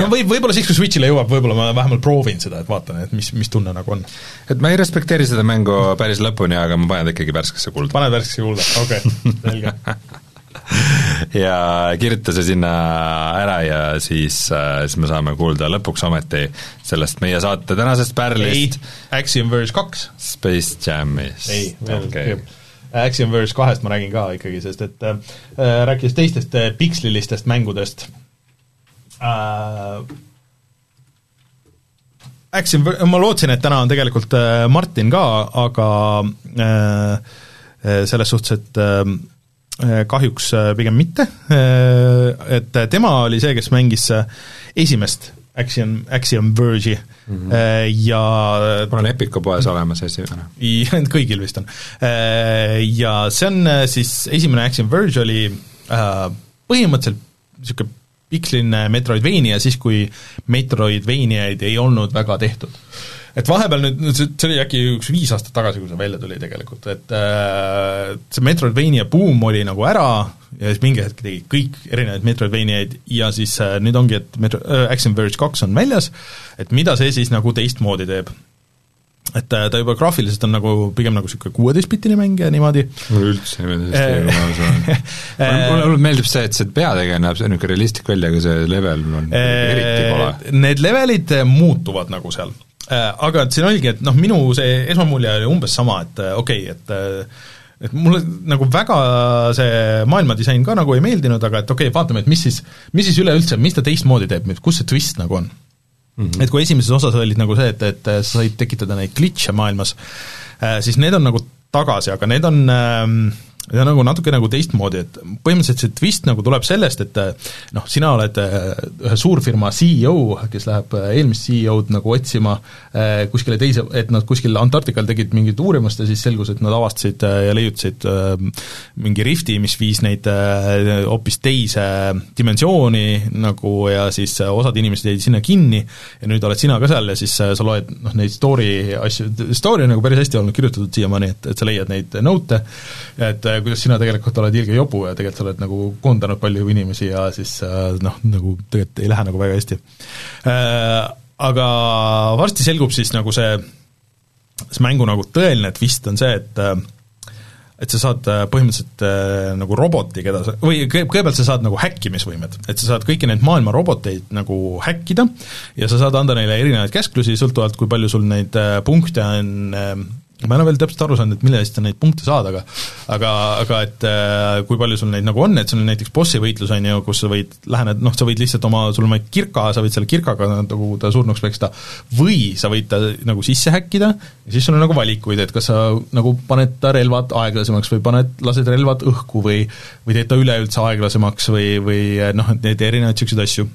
[SPEAKER 1] no võib, võib-olla siis, kui Switch'ile jõuab, võib-olla ma vähemalt proovin seda, et vaatan, et mis, mis tunne nagu on.
[SPEAKER 2] et ma ei respekteeri seda mängu päris lõpuni, aga ma panen ta ikkagi värskesse kulda.
[SPEAKER 1] paned värskesse kulda, okei okay,, selge *laughs* *laughs*
[SPEAKER 2] ja kirjuta see sinna ära ja siis, äh, siis me saame kuulda lõpuks ometi sellest meie saate tänasest pärlist.
[SPEAKER 1] Axiom Verge kaks.
[SPEAKER 2] Space Jamist.
[SPEAKER 1] ei, veel okay. Axiom Verge kahest ma räägin ka ikkagi, sest et äh, rääkides teistest äh, pikslilistest mängudest äh,, Axiom, ma lootsin, et täna on tegelikult äh, Martin ka, aga äh, äh selles suhtes, et äh, Äh, kahjuks äh, pigem mitte, äh, et tema oli see, kes mängis esimest Axiom, Axiom Verge'i mm -hmm. ja
[SPEAKER 2] mul on Epiku poes olemas esimene. *laughs*
[SPEAKER 1] kõigil vist on. Ja see on siis, esimene Axiom Verge oli põhimõtteliselt niisugune piksline Metroidvania siis, kui Metroidvaniaid ei olnud väga tehtud et vahepeal nüüd, see, see oli äkki üks viis aastat tagasi, kui see välja tuli tegelikult, et äh, see Metroidvania buum oli nagu ära ja siis mingi hetk tegi kõik erinevaid Metroidvaniaid ja siis äh, nüüd ongi, et Metro- äh,, Action Verge kaks on väljas, et mida see siis nagu teistmoodi teeb et äh, ta juba graafiliselt on nagu pigem nagu niisugune kuueteistbitine mäng ja niimoodi.
[SPEAKER 2] mulle üldse ei meeldi hästi, kui ma ausalt olen. mulle meeldib see, et see peategelane näeb niisugune realistlik välja, aga see level on eriti kole.
[SPEAKER 1] Need levelid muutuvad nagu seal Äh, aga et siin oligi, et noh, minu see esmamulje oli umbes sama, et äh, okei okay,, et äh, et mulle nagu väga see maailmadisain ka nagu ei meeldinud, aga et okei okay,, vaatame, et mis siis, mis siis üleüldse, mis ta teistmoodi teeb, kus see twist nagu on mm. -hmm. et kui esimeses osas olid nagu see, et, et sa said tekitada neid glitch'e maailmas, siis need on nagu tagasi, aga need on äh, ja nagu natuke nagu teistmoodi, et põhimõtteliselt see twist nagu tuleb sellest, et noh, sina oled äh, ühe suurfirma CEO, kes läheb äh, eelmist CEO-d nagu otsima kuskile teise, et nad kuskil Antarktikal tegid mingit uurimust ja siis selgus, et nad avastasid ja leiutasid mingi rifti, mis viis neid hoopis teise dimensiooni nagu ja siis osad inimesed jäid sinna kinni ja nüüd oled sina ka seal ja siis sa loed noh, neid story asju, story on nagu päris hästi olnud kirjutatud siiamaani, et, et sa leiad neid note, et kuidas sina tegelikult oled ilge jobu ja tegelikult sa oled nagu koondanud palju inimesi ja siis äh, noh, nagu tegelikult ei lähe nagu väga hästi. Äh, aga varsti selgub siis nagu see, see mängu nagu tõeline twist on see, et äh, et sa saad põhimõtteliselt äh, nagu roboti, keda sa, või kõigepealt sa saad nagu häkkimisvõimed, et sa saad kõiki neid maailma roboteid nagu häkkida ja sa saad anda neile erinevaid käsklusi, sõltuvalt kui palju sul neid äh, punkte on äh, ma ei ole veel täpselt aru saanud, et mille eest sa neid punkte saad, aga aga, aga et äh, kui palju sul neid nagu on, et sul on näiteks bossi võitlus, on ju, kus sa võid, lähened, noh, sa võid lihtsalt oma, sul on vaid kirka, sa võid selle kirkaga nagu ta surnuks peksta, või sa võid ta nagu sisse häkkida ja siis sul on nagu valikuid, et kas sa nagu paned ta relvad aeglasemaks või paned, lased relvad õhku või või teed ta üleüldse aeglasemaks või, või noh, et neid erinevaid niisuguseid asju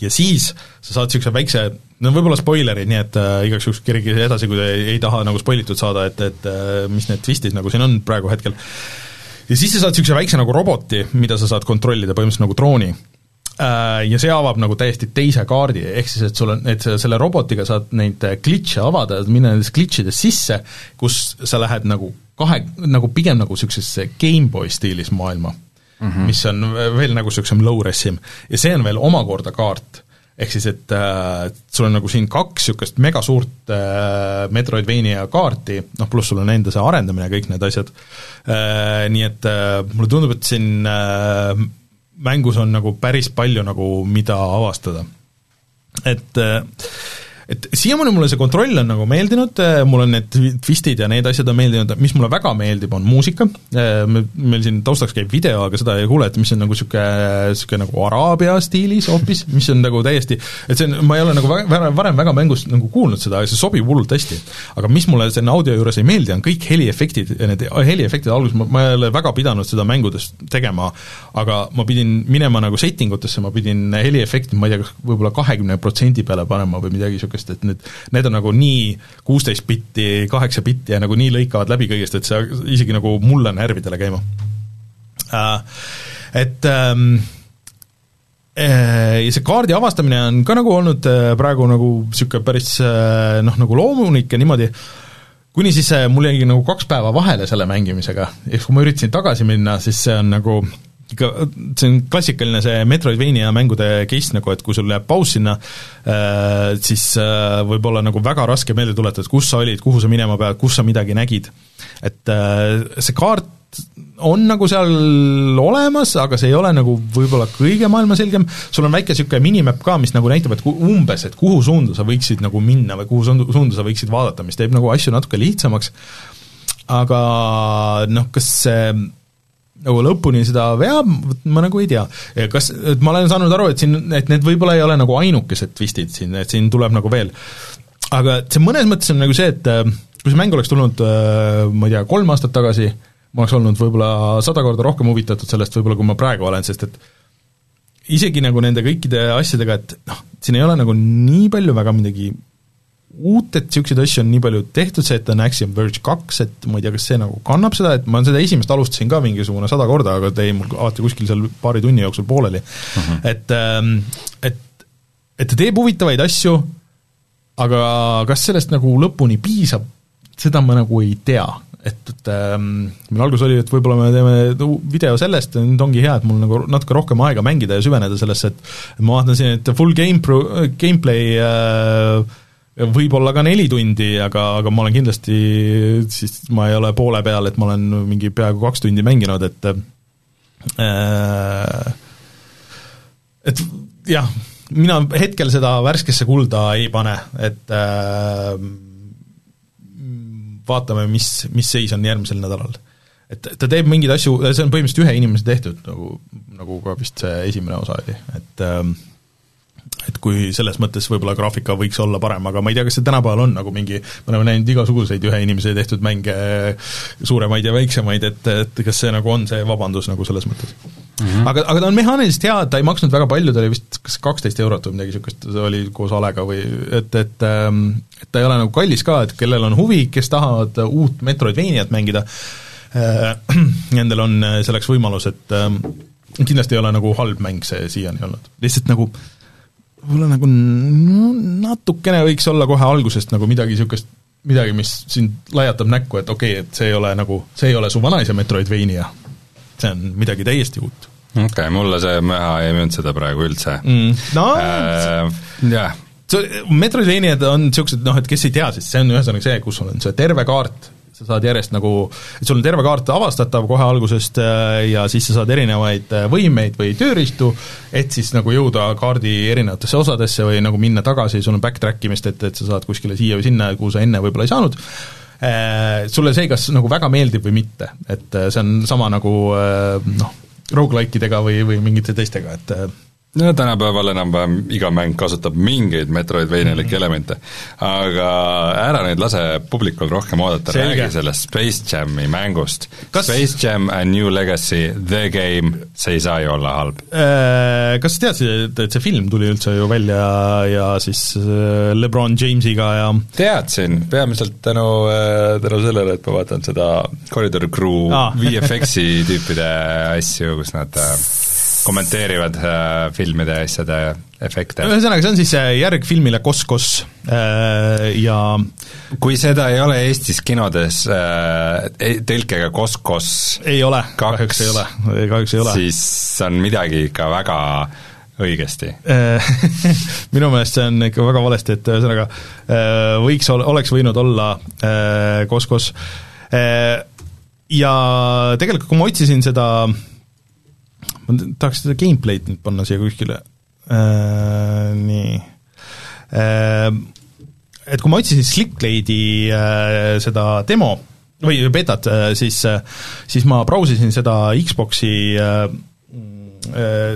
[SPEAKER 1] ja siis sa saad niisuguse väikse, no võib-olla spoileri, nii et äh, igaks juhuks kirjutage edasi, kui te ei, taha nagu spoilitud saada, et, et äh, mis need twistid nagu siin on praegu hetkel. ja siis sa saad niisuguse väikse nagu roboti, mida sa saad kontrollida, põhimõtteliselt nagu drooni äh,, ja see avab nagu täiesti teise kaardi, ehk siis et sul on, et selle robotiga saad neid glitch'e avada, minna nendes glitch ides sisse, kus sa lähed nagu kahe, nagu pigem nagu niisugusesse GameBoy stiilis maailma mm, -hmm. mis on veel nagu niisugusem low-res'im ja see on veel omakorda kaart, ehk siis, et äh, sul on nagu siin kaks niisugust megasuurt äh, Metroidvania kaarti, noh pluss sul on enda see arendamine ja kõik need asjad äh,, nii et äh, mulle tundub, et siin äh, mängus on nagu päris palju nagu, mida avastada. et äh, et siiamaani mulle see kontroll on nagu meeldinud, äh, mul on need twistid ja need asjad on meeldinud, mis mulle väga meeldib, on muusika, äh, meil siin taustaks käib video, aga seda ei kuule, et mis on nagu niisugune, niisugune nagu araabia stiilis hoopis, mis on nagu täiesti, et see on, ma ei ole nagu väga, varem väga mängus nagu kuulnud seda, aga see sobib hullult hästi. aga mis mulle selle audio juures ei meeldi, on kõik heliefektid, need heliefektid alguses, ma, ei ole väga pidanud seda mängudes tegema, aga ma pidin minema nagu setting utesse, ma pidin heliefektid, ma ei tea, kas võib-olla kahekümne protsendi peale panema või midagi niisugust, niisugust, et need, need on nagu nii kuusteist bitti, kaheksa bitti ja nagu nii lõikavad läbi kõigest, et see isegi nagu mulle närvidele käima uh,. Et um, ja see kaardi avastamine on ka nagu olnud äh, praegu nagu niisugune päris äh, noh, nagu loomulik ja niimoodi, kuni siis mul jäigi nagu kaks päeva vahele selle mängimisega, ehk kui ma üritasin tagasi minna, siis see on nagu ikka, see on klassikaline see Metroidvania mängude case nagu, et kui sul jääb paus sinna äh,, siis äh, võib olla nagu väga raske meelde tuletada, kus sa olid, kuhu sa minema pead, kus sa midagi nägid. et äh, see kaart on nagu seal olemas, aga see ei ole nagu võib-olla kõige maailmaselgem, sul on väike niisugune minimap ka, mis nagu näitab, et ku-, umbes, et kuhu suunda sa võiksid nagu minna või kuhu suunda, suunda sa võiksid vaadata, mis teeb nagu asju natuke lihtsamaks, aga noh, kas see nagu lõpuni seda veab, ma nagu ei tea. kas, et ma olen saanud aru, et siin, et need võib-olla ei ole nagu ainukesed twistid siin, et siin tuleb nagu veel. aga see mõnes mõttes on nagu see, et äh, kui see mäng oleks tulnud äh, ma ei tea, kolm aastat tagasi, ma oleks olnud võib-olla sada korda rohkem huvitatud sellest võib-olla, kui ma praegu olen, sest et isegi nagu nende kõikide asjadega, et noh, siin ei ole nagu nii palju väga midagi uut, et niisuguseid asju on nii palju tehtud, see, et on Axiom Verge kaks, et ma ei tea, kas see nagu kannab seda, et ma seda esimest alustasin ka mingisugune sada korda, aga ta jäi mul alati kuskil seal paari tunni jooksul pooleli uh. Mhm. -huh. et, ähm, et, et ta teeb huvitavaid asju, aga kas sellest nagu lõpuni piisab, seda ma nagu ei tea, et, et ähm, meil alguses oli, et võib-olla me teeme video sellest ja nüüd ongi hea, et mul nagu natuke rohkem aega mängida ja süveneda sellesse, et ma vaatan siin, et full game pro-, gameplay äh, võib-olla ka neli tundi, aga, aga ma olen kindlasti, siis ma ei ole poole peal, et ma olen mingi peaaegu kaks tundi mänginud, et äh, et jah, mina hetkel seda värskesse kulda ei pane, et äh, vaatame, mis, mis seis on järgmisel nädalal. et ta teeb mingeid asju, see on põhimõtteliselt ühe inimese tehtud, nagu, nagu ka vist see esimene osa oli, et äh, et kui selles mõttes võib-olla graafika võiks olla parem, aga ma ei tea, kas see tänapäeval on nagu mingi, me oleme näinud igasuguseid ühe inimese tehtud mänge, suuremaid ja väiksemaid, et, et kas see nagu on see vabandus nagu selles mõttes mm. -hmm. aga, aga ta on mehaaniliselt hea, ta ei maksnud väga palju, ta oli vist kas kaksteist eurot või midagi niisugust, see oli koos alega või et, et ähm, et ta ei ole nagu kallis ka, et kellel on huvi, kes tahavad uut Metroidvaniat mängida äh,, *clears throat* nendel on selleks võimalus, et äh, kindlasti ei ole nagu halb mäng see siiani olnud, lihtsalt nagu äh, võib-olla nagu no, natukene võiks olla kohe algusest nagu midagi niisugust, midagi, mis sind lajatab näkku, et okei okay,, et see ei ole nagu, see ei ole su vanaisa Metroidvania. see on midagi täiesti uut.
[SPEAKER 2] okei okay,, mulle see möha ei müünud seda praegu üldse
[SPEAKER 1] mm.. no
[SPEAKER 2] äh, jah.
[SPEAKER 1] Metroidvaniad on niisugused noh, et kes ei tea, siis see on ühesõnaga see, kus sul on see terve kaart sa saad järjest nagu, et sul on terve kaart avastatav kohe algusest äh, ja siis sa saad erinevaid äh, võimeid või tööriistu, et siis nagu jõuda kaardi erinevatesse osadesse või nagu minna tagasi, sul on backtrack imist, et, et sa saad kuskile siia või sinna, kuhu sa enne võib-olla ei saanud, äh, sulle see kas nagu väga meeldib või mitte, et see on sama nagu noh, rogu-like idega või, või mingite teistega, et
[SPEAKER 2] no tänapäeval enam-vähem iga mäng kasutab mingeid Metroidvanialikke mm -hmm. elemente, aga ära nüüd lase publikul rohkem oodata, räägi sellest Space Jami mängust kas.... Space Jam A New Legacy, The Game, see ei saa ju olla halb.
[SPEAKER 1] Äh, kas sa teadsid, et see film tuli üldse ju välja ja siis äh, LeBron Jamesiga ja
[SPEAKER 2] teadsin, peamiselt tänu, äh, tänu sellele, et ma vaatan seda Corridor Crew ah. VFX-i tüüpide asju, kus nad *laughs* kommenteerivad äh, filmide ja asjade efekte.
[SPEAKER 1] ühesõnaga, see on siis äh, järg filmile Koskos äh, ja
[SPEAKER 2] kui seda ei ole Eestis kinodes äh, tõlkega Koskos
[SPEAKER 1] ei ole, kahjuks ei ole, kahjuks ei ole.
[SPEAKER 2] siis on midagi ikka väga õigesti? *laughs*
[SPEAKER 1] minu meelest see on ikka väga valesti, et ühesõnaga võiks, oleks võinud olla Koskos ja tegelikult, kui ma otsisin seda, ma tahaks seda gameplay'd nüüd panna siia kuskile, nii, et kui ma otsisin Slickblade'i seda demo, või betat, äh, siis, äh, siis ma brausisin seda Xboxi äh,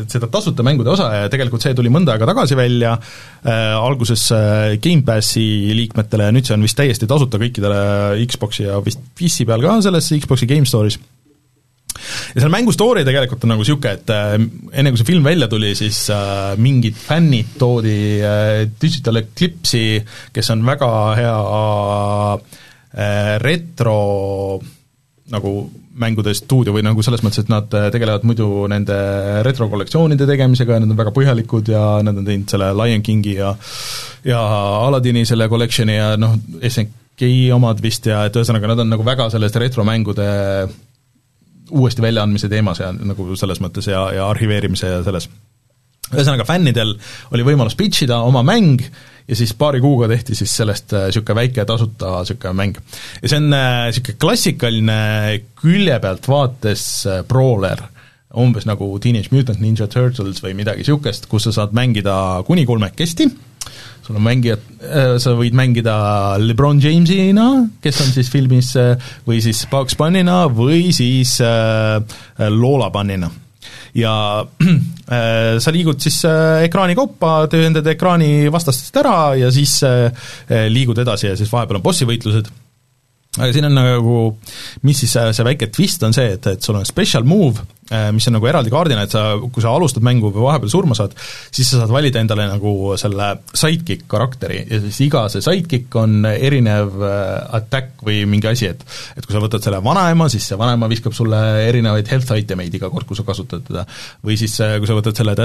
[SPEAKER 1] seda tasuta mängude osa ja tegelikult see tuli mõnda aega tagasi välja äh,, alguses äh, Gamepassi liikmetele ja nüüd see on vist täiesti tasuta kõikidele Xboxi ja vist PC peal ka selles Xboxi Game Store'is. Ja selle mängu story tegelikult on nagu niisugune, et äh, enne kui see film välja tuli, siis äh, mingid fännid toodi äh, Digital Eclipse'i, kes on väga hea äh, retro nagu mängude stuudio või nagu selles mõttes, et nad äh, tegelevad muidu nende retrokollektsioonide tegemisega ja nad on väga põhjalikud ja nad on teinud selle Lion Kingi ja ja Aladini selle collection'i ja noh, SNK omad vist ja et ühesõnaga, nad on nagu väga selles retromängude uuesti väljaandmise teemas ja nagu selles mõttes ja, ja arhiveerimise ja selles. ühesõnaga, fännidel oli võimalus pitch ida oma mäng ja siis paari kuuga tehti siis sellest niisugune äh, väike tasuta niisugune mäng. ja see on niisugune äh, klassikaline külje pealt vaates äh, brawler, umbes nagu Teenage Mutant Ninja Turtles või midagi niisugust, kus sa saad mängida kuni kolmekesti, sul on mängijad, sa võid mängida Lebron Jamesina, kes on siis filmis, või siis Bugs Bunnina või siis Lola Bunnina ja äh, sa liigud siis äh, ekraani kaupa, tühjendad ekraani vastastest ära ja siis äh, liigud edasi ja siis vahepeal on bossivõitlused aga siin on nagu, mis siis see, väike twist on see, et, et sul on special move, äh, mis on nagu eraldi kaardina, et sa, kui sa alustad mängu või vahepeal surma saad, siis sa saad valida endale nagu selle sidekick karakteri ja siis iga see sidekick on erinev äh, attack või mingi asi, et et kui sa võtad selle vanaema, siis see vanaema viskab sulle erinevaid health item eid iga kord, kui sa kasutad teda. või siis äh, kui sa võtad selle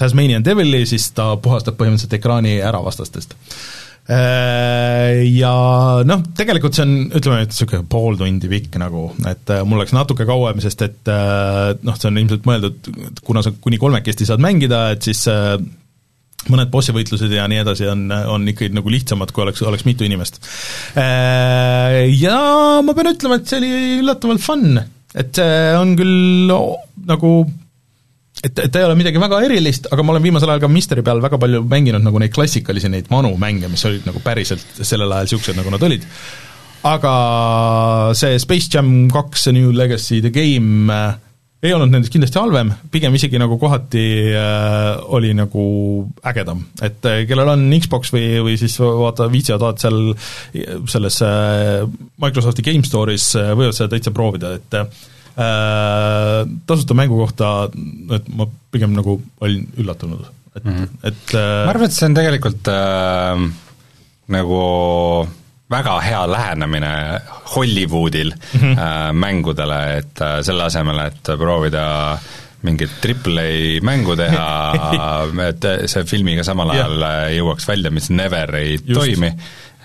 [SPEAKER 1] Tasmanian Devili, siis ta puhastab põhimõtteliselt ekraani ära vastastest Äh, ja noh, tegelikult see on, ütleme, et niisugune pool tundi pikk nagu, et äh, mul läks natuke kauem, sest et äh, noh, see on ilmselt mõeldud, kuna sa kuni kolmekesti saad mängida, et siis mõned bossivõitlused ja nii edasi on, on ikkagi nagu lihtsamad, kui oleks, oleks mitu inimest. Ja ma pean ütlema, et see oli üllatavalt fun, et see on küll nagu et, et ta ei ole midagi väga erilist, aga ma olen viimasel ajal ka Misteri peal väga palju mänginud nagu neid klassikalisi, neid vanu mänge, mis olid nagu päriselt sellel ajal niisugused, nagu nad olid. aga see Space Jam kaks, The New Legacy, The Game äh, ei olnud nendest kindlasti halvem, pigem isegi nagu kohati äh, oli nagu ägedam. et äh, kellel on Xbox või, või siis vaata, viitsivad vaadata seal selles äh, Microsofti Game Store'is äh,, võivad seda täitsa proovida, et Äh, tasuta mängu kohta, et ma pigem nagu olin üllatunud, et mm, -hmm. et äh,
[SPEAKER 2] ma arvan, et see on tegelikult äh, nagu väga hea lähenemine Hollywoodil mm -hmm. äh, mängudele, et äh, selle asemel, et proovida mingit triple A mängu teha *laughs* et see filmiga samal ajal yeah. jõuaks välja, mis never ei Just. toimi,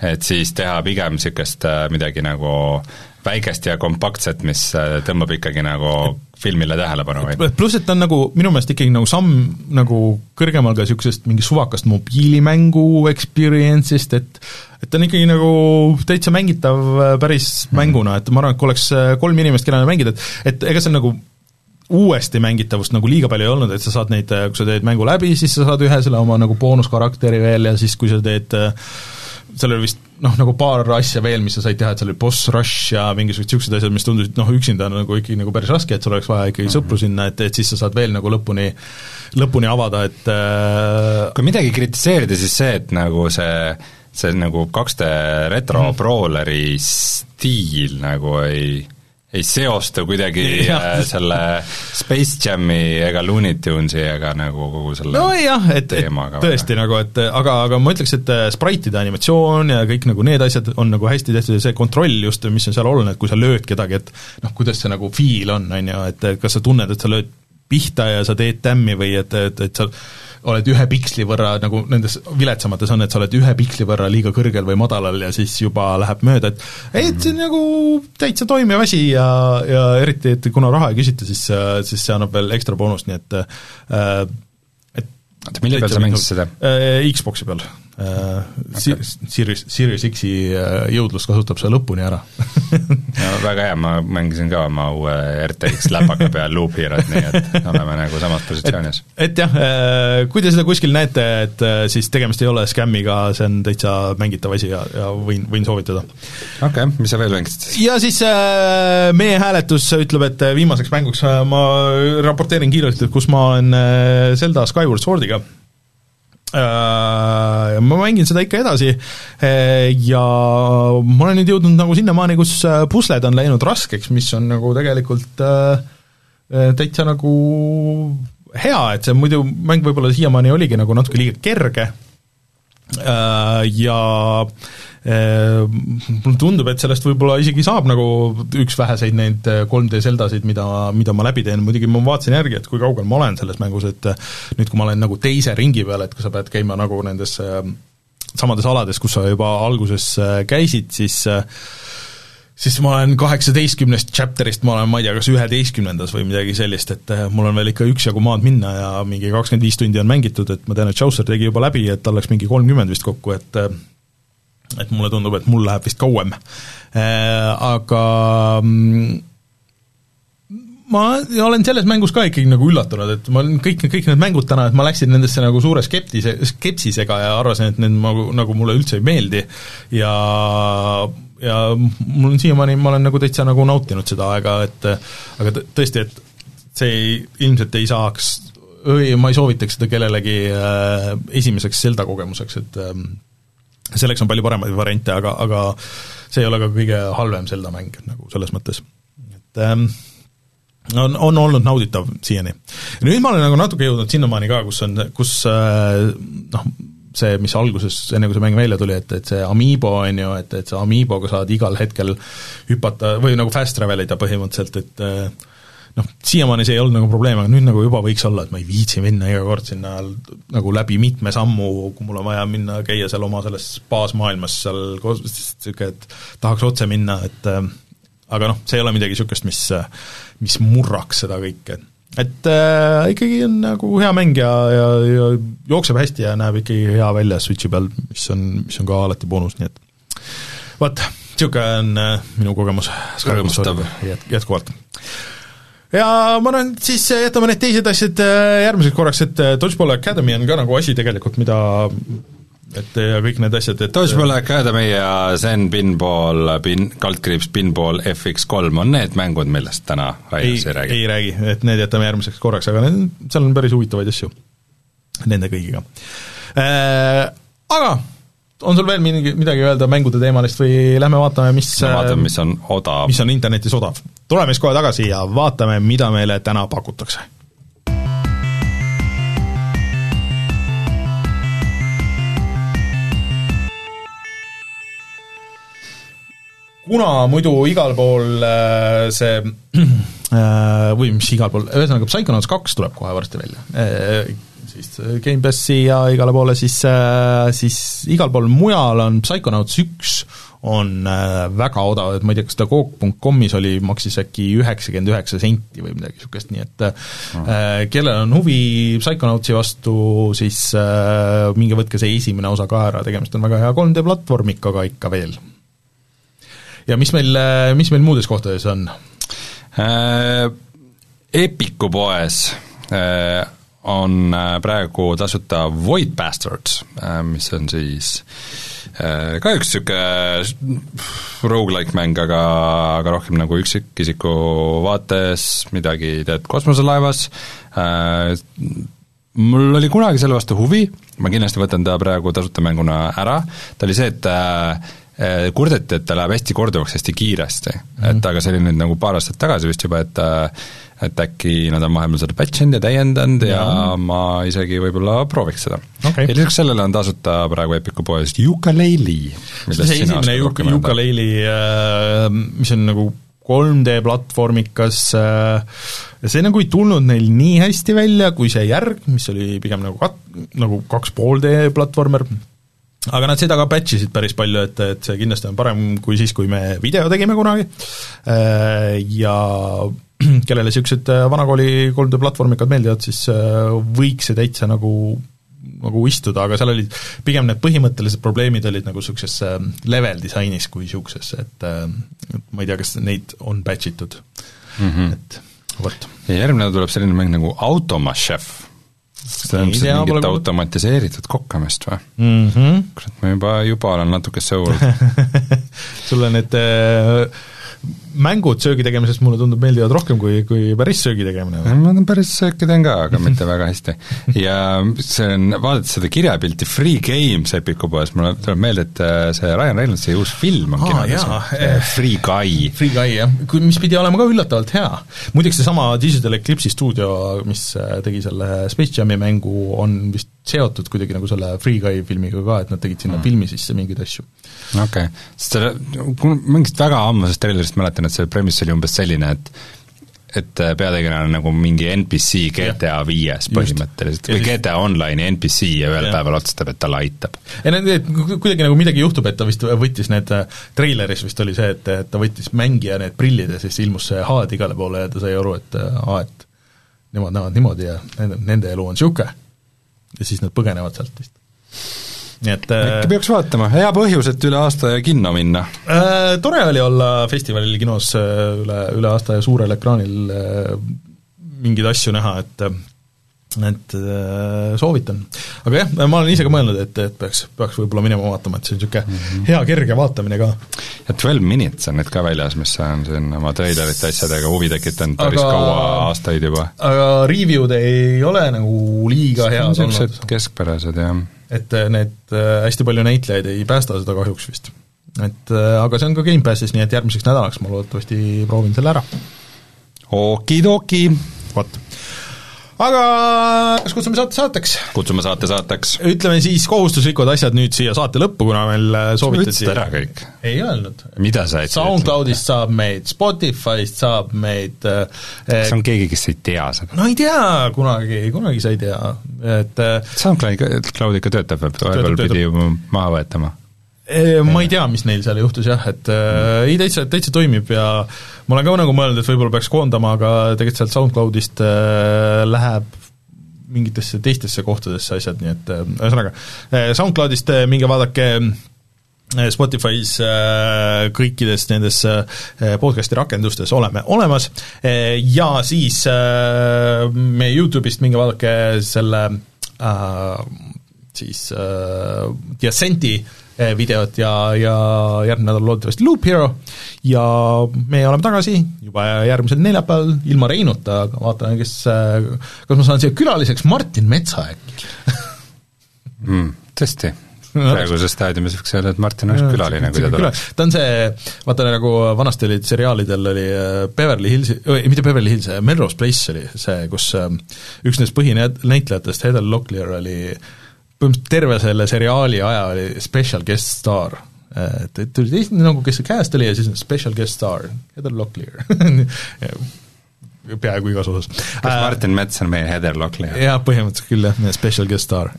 [SPEAKER 2] et siis teha pigem niisugust äh, midagi nagu väikest ja kompaktset, mis äh, tõmbab ikkagi nagu filmile tähelepanu või?
[SPEAKER 1] pluss, et ta on nagu minu meelest ikkagi nagu samm nagu kõrgemal ka niisugusest mingi suvakast mobiilimängu experience'ist, et et ta on ikkagi nagu täitsa mängitav äh, päris mm mänguna, et ma arvan, et kui oleks äh, kolm inimest, kellele mängida, et et ega see nagu uuesti mängitavust nagu liiga palju ei olnud, et sa saad neid, kui sa teed mängu läbi, siis sa saad ühe selle oma nagu boonuskarakteri veel ja siis, kui sa teed seal oli vist noh, nagu paar asja veel, mis sa said teha, et seal oli boss rush ja mingisugused niisugused asjad, mis tundusid noh, üksinda nagu ikkagi nagu päris raske, et sul oleks vaja ikkagi mm -hmm. sõpru sinna, et, et siis sa saad veel nagu lõpuni, lõpuni avada, et äh...
[SPEAKER 2] kui midagi kritiseerida, siis see, et nagu see see nagu 2D retro mm -hmm. brawleri stiil nagu ei ei seosta kuidagi *laughs* äh, selle Space Jami ega Looney Tunesi ega nagu kogu selle
[SPEAKER 1] nojah, et, et tõesti nagu, et aga, aga ma ütleks, et äh, spraitide animatsioon ja kõik nagu need asjad on nagu hästi tehtud ja see kontroll just, mis on seal oluline, et kui sa lööd kedagi, et noh, kuidas see nagu feel on, on ju, et kas sa tunned, et sa lööd pihta ja sa teed tämmi või et, et, et sa oled ühe piksli võrra, nagu nendes viletsamates on, et sa oled ühe piksli võrra liiga kõrgel või madalal ja siis juba läheb mööda, et ei, et see on nagu täitsa toimiv asi ja, ja eriti, et kuna raha ei küsita, siis, siis see annab veel ekstra boonust, nii et äh, et
[SPEAKER 2] oota, mille peal sa mängisid seda?
[SPEAKER 1] Xboxi peal Äh, okay. Series, Series X-i äh, jõudlus kasutab see lõpuni ära *laughs*
[SPEAKER 2] no väga hea, ma mängisin ka oma uue RTX läpaka peal Loop Hero't, nii et oleme nagu samas positsioonis.
[SPEAKER 1] et jah, äh, kui te seda kuskil näete, et siis tegemist ei ole skämmiga, see on täitsa mängitav asi ja, ja võin, võin soovitada.
[SPEAKER 2] okei okay,, mis sa veel mängisid siis?
[SPEAKER 1] ja siis äh, meie hääletus ütleb, et viimaseks mänguks ma raporteerin kiirelt, et kus ma olen Zelda Skyward Swordiga ma mängin seda ikka edasi. Äh, ja ma olen nüüd jõudnud nagu sinnamaani, kus äh, pusled on läinud raskeks, mis on nagu tegelikult täitsa nagu hea, et see muidu mäng võib-olla siiamaani oligi nagu natuke liiga kerge. Ja Äh, mulle tundub, et sellest võib-olla isegi saab nagu üks väheseid neid 3D äh, Zeldasid, mida, mida ma läbi teen, muidugi ma vaatasin järgi, et kui kaugel ma olen selles mängus, et äh, nüüd, kui ma olen nagu teise ringi peal, et kui sa pead käima nagu nendes samades alades, kus sa juba alguses käisid, siis siis ma olen kaheksateistkümnest chapter'ist, ma olen, ma ei tea, kas üheteistkümnendas või midagi sellist, et mul on veel ikka üksjagu maad minna ja mingi kakskümmend viis tundi on mängitud, et ma tean, et Chaucer tegi juba läbi, et tal läks mingi kolmkümmend vist kokku, et et mulle tundub, et mul läheb vist kauem. Äh, aga mm, ma olen selles mängus ka ikkagi nagu üllatunud, et ma olen kõik, kõik need mängud täna, et ma läksin nendesse nagu suure skeptise, skepsisega ja arvasin, et need nagu, nagu mulle üldse ei meeldi ja ja mul on siiamaani, ma olen nagu täitsa nagu nautinud seda aega, et aga tõesti, et see ei, ilmselt ei saaks, ma ei soovitaks seda kellelegi äh, esimeseks Zelda kogemuseks, et äh, selleks on palju paremaid variante, aga, aga see ei ole ka kõige halvem Zelda mäng nagu selles mõttes, et ähm, on, on olnud nauditav siiani. nüüd ma olen nagu natuke jõudnud sinnamaani ka, kus on, kus äh, noh, see, mis alguses, enne kui see mäng välja tuli, et, et see Amiibo on ju, et, et sa Amiiboga saad igal hetkel hüpata või nagu fast travel ida põhimõtteliselt, et äh, noh, siiamaani see ei olnud nagu probleem, aga nüüd nagu juba võiks olla, et ma ei viitsi minna iga kord sinna nagu läbi mitme sammu, kui mul on vaja minna, käia seal oma selles baasmaailmas seal koos, niisugune, et tahaks otse minna, et äh, aga noh, see ei ole midagi niisugust, mis, mis murraks seda kõike. et äh, ikkagi on nagu hea mäng ja, ja, ja jookseb hästi ja näeb ikkagi hea välja Switchi peal, mis on, mis on ka alati boonus, nii et vot, niisugune on äh, minu kogemus.
[SPEAKER 2] rõõmustav.
[SPEAKER 1] jätkuvalt ja ma arvan, siis jätame need teised asjad äh, järgmiseks korraks, et äh, Dodgeball Academy on ka nagu asi tegelikult, mida et ja kõik need asjad, et
[SPEAKER 2] Dodgeball Academy ja Zen Pinball, pin-, kaldkriips Pinball FX3 on need mängud, millest täna Raiders ei, ei räägi?
[SPEAKER 1] ei räägi, et need jätame järgmiseks korraks, aga need, seal on päris huvitavaid asju nende kõigiga äh,. Aga on sul veel mingi, midagi öelda mängude teemalist või lähme vaatame, mis
[SPEAKER 2] no vaatame, mis on odav.
[SPEAKER 1] mis on internetis odav. tuleme siis kohe tagasi ja vaatame, mida meile täna pakutakse. kuna muidu igal pool äh, see *clears throat* äh, või mis igal pool, ühesõnaga Psychonauts kaks tuleb kohe varsti välja siis äh, Gamepassi ja igale poole, siis, äh, siis igal pool mujal on Psychonauts üks on äh, väga odav, et ma ei tea, kas ta Coop.com'is oli, maksis äkki üheksakümmend üheksa senti või midagi niisugust, nii et mm. kellel on huvi Psychonautsi vastu, siis äh, minge võtke see esimene osa ka ära, tegemist on väga hea 3D platvormikaga ikka veel. ja mis meil, mis meil muudes kohtades on
[SPEAKER 2] äh,? Epiku poes äh, on äh, praegu tasuta Void Bastards, äh, mis on siis äh, ka üks niisugune rogu-like mäng, aga, aga rohkem nagu üksikisiku vaates, midagi teed kosmoselaevas, mul oli kunagi selle vastu huvi, ma kindlasti võtan ta praegu tasuta mänguna ära, ta oli see, et kurdeti, et ta läheb hästi korduvaks hästi kiiresti. Mm, -hmm. et aga see oli nüüd nagu paar aastat tagasi vist juba, et et äkki nad on vahepeal seda patch inud ja täiendanud ja, ja ma isegi võib-olla prooviks seda. Okay.. ja lisaks sellele on tasuta praegu Epiku poes Yooka-Laylee.
[SPEAKER 1] see esimene Yooka-Laylee, äh, mis on nagu 3D platvormikas, äh, see nagu ei tulnud neil nii hästi välja kui see järg, mis oli pigem nagu kat-, nagu kaks pool D platvormer, aga nad seda ka patch isid päris palju, et, et see kindlasti on parem kui siis, kui me video tegime kunagi äh, ja *clears throat* kellele niisugused äh, vanakooli 3D platvormikad meeldivad, siis äh, võiks see täitsa nagu nagu istuda, aga seal olid pigem need põhimõttelised probleemid olid nagu niisuguses level disainis kui niisuguses, et ma ei tea, kas neid on batch itud mm, -hmm. et vot.
[SPEAKER 2] ja järgmine tuleb selline mäng nagu Automašef. kas ta on ilmselt mingit automatiseeritud kokkamist või
[SPEAKER 1] mm? -hmm.
[SPEAKER 2] kurat, ma juba, juba olen natuke sõul *laughs*
[SPEAKER 1] sulle need äh, mängud söögi tegemisest mulle tundub meeldivad rohkem kui, kui päris söögi tegemine.
[SPEAKER 2] ma päris sööki teen ka, aga mitte väga hästi. ja see on, vaadates seda kirjapilti Free Games Epiku poes, mulle tuleb meelde, et äh, see Ryan Reynoldsi uus film on kinodes, Free Guy.
[SPEAKER 1] Free Guy, jah, mis pidi olema ka üllatavalt hea. muideks seesama Digital Eclipse'i stuudio, mis äh, tegi selle Space Jami mängu, on vist seotud kuidagi nagu selle Free Guy filmiga ka, et nad tegid sinna mm. filmi sisse mingeid asju.
[SPEAKER 2] okei okay., sest selle, mingist väga ammusest treilerist mäletan, et see premiss oli umbes selline, et et äh, peategelane on nagu mingi NPC GTA viies põhimõtteliselt või GTA Online'i NPC ja ühel ja. päeval otsustab, et talle aitab.
[SPEAKER 1] ja need, kuidagi nagu midagi juhtub, et ta vist võttis need, äh, treileris vist oli see, et, ta võttis mängija need prillid ja siis ilmus see HUD igale poole ja ta sai aru, et äh, aa, et nemad näevad niimoodi ja nende, nende elu on niisugune ja siis nad põgenevad sealt vist. nii et
[SPEAKER 2] äkki äh, peaks vaatama, hea põhjus, et üle aasta kinno minna
[SPEAKER 1] äh,. Tore oli olla festivalil kinos äh, üle, üle aasta ja suurel ekraanil äh, mingeid asju näha, et äh, et äh, soovitan. aga jah, ma olen ise ka mõelnud, et, et peaks, peaks võib-olla minema vaatama, et see on niisugune mm -hmm. hea kerge vaatamine ka.
[SPEAKER 2] ja Twelve Minutes on nüüd ka väljas, mis on siin oma treilerite asjadega huvi tekitanud päris aga, kaua aastaid juba.
[SPEAKER 1] aga review'd ei ole nagu liiga head olnud.
[SPEAKER 2] niisugused keskpärased, jah.
[SPEAKER 1] et äh, need äh, hästi palju näitlejaid ei päästa seda kahjuks vist. et aga see on ka Gamepassis, nii et järgmiseks nädalaks ma loodetavasti proovin selle ära.
[SPEAKER 2] okidoki!
[SPEAKER 1] vot aga kas kutsume saate saateks?
[SPEAKER 2] kutsume saate saateks.
[SPEAKER 1] ütleme siis kohustuslikud asjad nüüd siia saate lõppu, kuna meil äh, soovitati
[SPEAKER 2] ütlesid ära kõik.
[SPEAKER 1] ei öelnud.
[SPEAKER 2] mida sa ütlesid?
[SPEAKER 1] SoundCloudist saab meid, Spotify'st saab meid äh,
[SPEAKER 2] kas on keegi, kes ei tea seda?
[SPEAKER 1] no ei tea, kunagi, kunagi sa ei tea, et
[SPEAKER 2] SoundCloud, Cloud ikka töötab, vahepeal pidi maha võetama
[SPEAKER 1] ma ei tea, mis neil seal juhtus jah, et äh, ei, täitsa, täitsa toimib ja ma olen ka nagu mõelnud, et võib-olla peaks koondama, aga tegelikult sealt SoundCloudist äh, läheb mingitesse teistesse kohtadesse asjad, nii et äh, ühesõnaga äh,, SoundCloudist äh, minge vaadake äh, Spotify's äh, kõikides nendes äh, podcast'i rakendustes oleme olemas. Äh, ja siis äh, meie YouTube'ist minge vaadake selle siis äh, Eh, videot ja, ja järgmine nädal loodetavasti Loop Hero ja me oleme tagasi juba järgmisel neljapäeval ilma Reinuta, aga vaatame, kes, eh, kas ma saan siia külaliseks Martin Metsa äkki *laughs*
[SPEAKER 2] mm,. Tõesti praeguses staadiumis võiks öelda, et Martin oleks külaline, kui ta tuleb.
[SPEAKER 1] ta on see, vaata nagu vanasti olid seriaalidel oli eh, Beverly Hills, mitte Beverly Hills, Melrose Place oli see, kus üks nendest põhinäitlejatest, Heather Locklear oli äh, põhimõtteliselt terve selle seriaali aja oli special guest star. et, et tuli teist nagu, kes see cast oli ja siis special guest star, Heather Locklear *laughs* peaaegu igas osas.
[SPEAKER 2] kas äh, Martin Mets on meie Heather Locklear?
[SPEAKER 1] jah, põhimõtteliselt küll jah, meie special guest star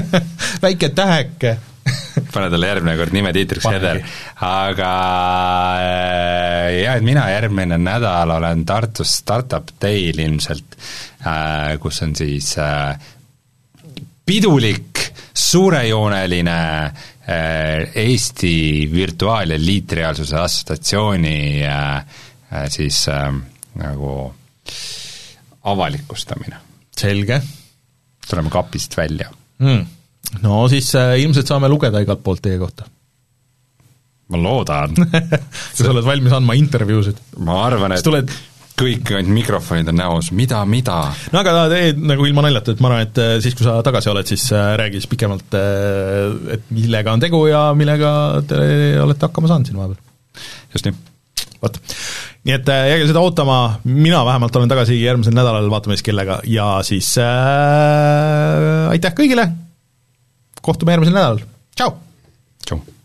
[SPEAKER 1] *laughs* väike täheke *laughs*
[SPEAKER 2] pane talle järgmine kord nimetiitriks Heather, aga äh, jah, et mina järgmine nädal olen Tartus Startup Day'l ilmselt, äh, kus on siis pidulik, suurejooneline äh, Eesti Virtuaal- ja Liitreaalsuse Assotsiatsiooni äh, äh, siis nagu avalikustamine.
[SPEAKER 1] selge.
[SPEAKER 2] tuleme kapist välja
[SPEAKER 1] mm.. no siis ilmselt saame lugeda igalt poolt teie kohta.
[SPEAKER 2] ma loodan *laughs*
[SPEAKER 1] sa oled valmis andma intervjuusid?
[SPEAKER 2] ma arvan, et tuled kõik ainult mikrofonid on näos, mida, mida?
[SPEAKER 1] no aga tee nagu ilma naljata, et ma arvan, et äh, siis, kui sa tagasi oled, siis äh, räägi siis pikemalt, äh, et millega on tegu ja millega te olete hakkama saanud siin vahepeal.
[SPEAKER 2] just nii.
[SPEAKER 1] vot, nii et jääge seda ootama, mina vähemalt olen tagasi järgmisel nädalal, vaatame siis kellega ja siis äh, aitäh kõigile, kohtume järgmisel nädalal, tšau!
[SPEAKER 2] tšau!